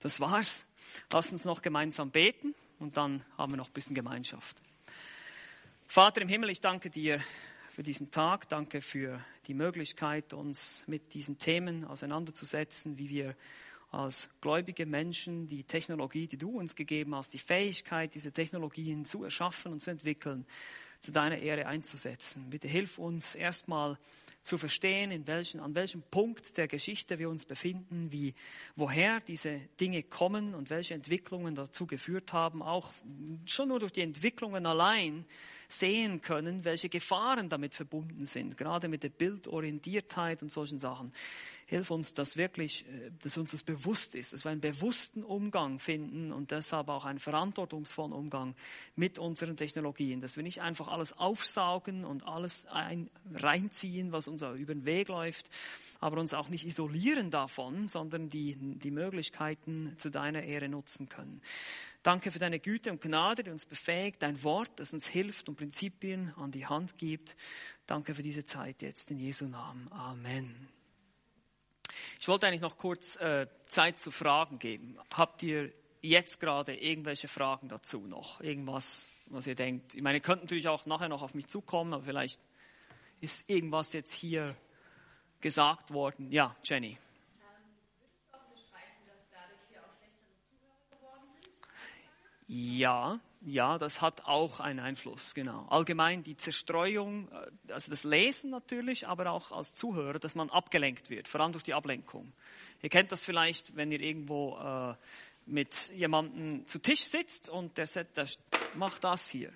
das war's. Lasst uns noch gemeinsam beten und dann haben wir noch ein bisschen Gemeinschaft. Vater im Himmel, ich danke dir für diesen Tag, danke für die Möglichkeit, uns mit diesen Themen auseinanderzusetzen, wie wir als gläubige Menschen die Technologie, die du uns gegeben hast, die Fähigkeit, diese Technologien zu erschaffen und zu entwickeln, zu deiner Ehre einzusetzen. Bitte hilf uns erstmal zu verstehen, in welchen, an welchem Punkt der Geschichte wir uns befinden, wie, woher diese Dinge kommen und welche Entwicklungen dazu geführt haben, auch schon nur durch die Entwicklungen allein sehen können, welche Gefahren damit verbunden sind, gerade mit der Bildorientiertheit und solchen Sachen. Hilf uns, dass wirklich, äh, dass uns das bewusst ist, dass wir einen bewussten Umgang finden und deshalb auch einen verantwortungsvollen Umgang mit unseren Technologien, dass wir nicht einfach alles aufsaugen und alles ein, reinziehen, was uns über den Weg läuft, aber uns auch nicht isolieren davon, sondern die, die Möglichkeiten zu deiner Ehre nutzen können. Danke für deine Güte und Gnade, die uns befähigt, dein Wort, das uns hilft und Prinzipien an die Hand gibt. Danke für diese Zeit jetzt in Jesu Namen. Amen. Ich wollte eigentlich noch kurz äh, Zeit zu Fragen geben. Habt ihr jetzt gerade irgendwelche Fragen dazu noch? Irgendwas, was ihr denkt? Ich meine, ihr könnt natürlich auch nachher noch auf mich zukommen, aber vielleicht ist irgendwas jetzt hier gesagt worden. Ja, Jenny. Ja, ja, das hat auch einen Einfluss, genau. Allgemein die Zerstreuung, äh, also das Lesen natürlich, aber auch als Zuhörer, dass man abgelenkt wird, vor allem durch die Ablenkung. Ihr kennt das vielleicht, wenn ihr irgendwo äh, mit jemandem zu Tisch sitzt und der sagt, der macht das hier.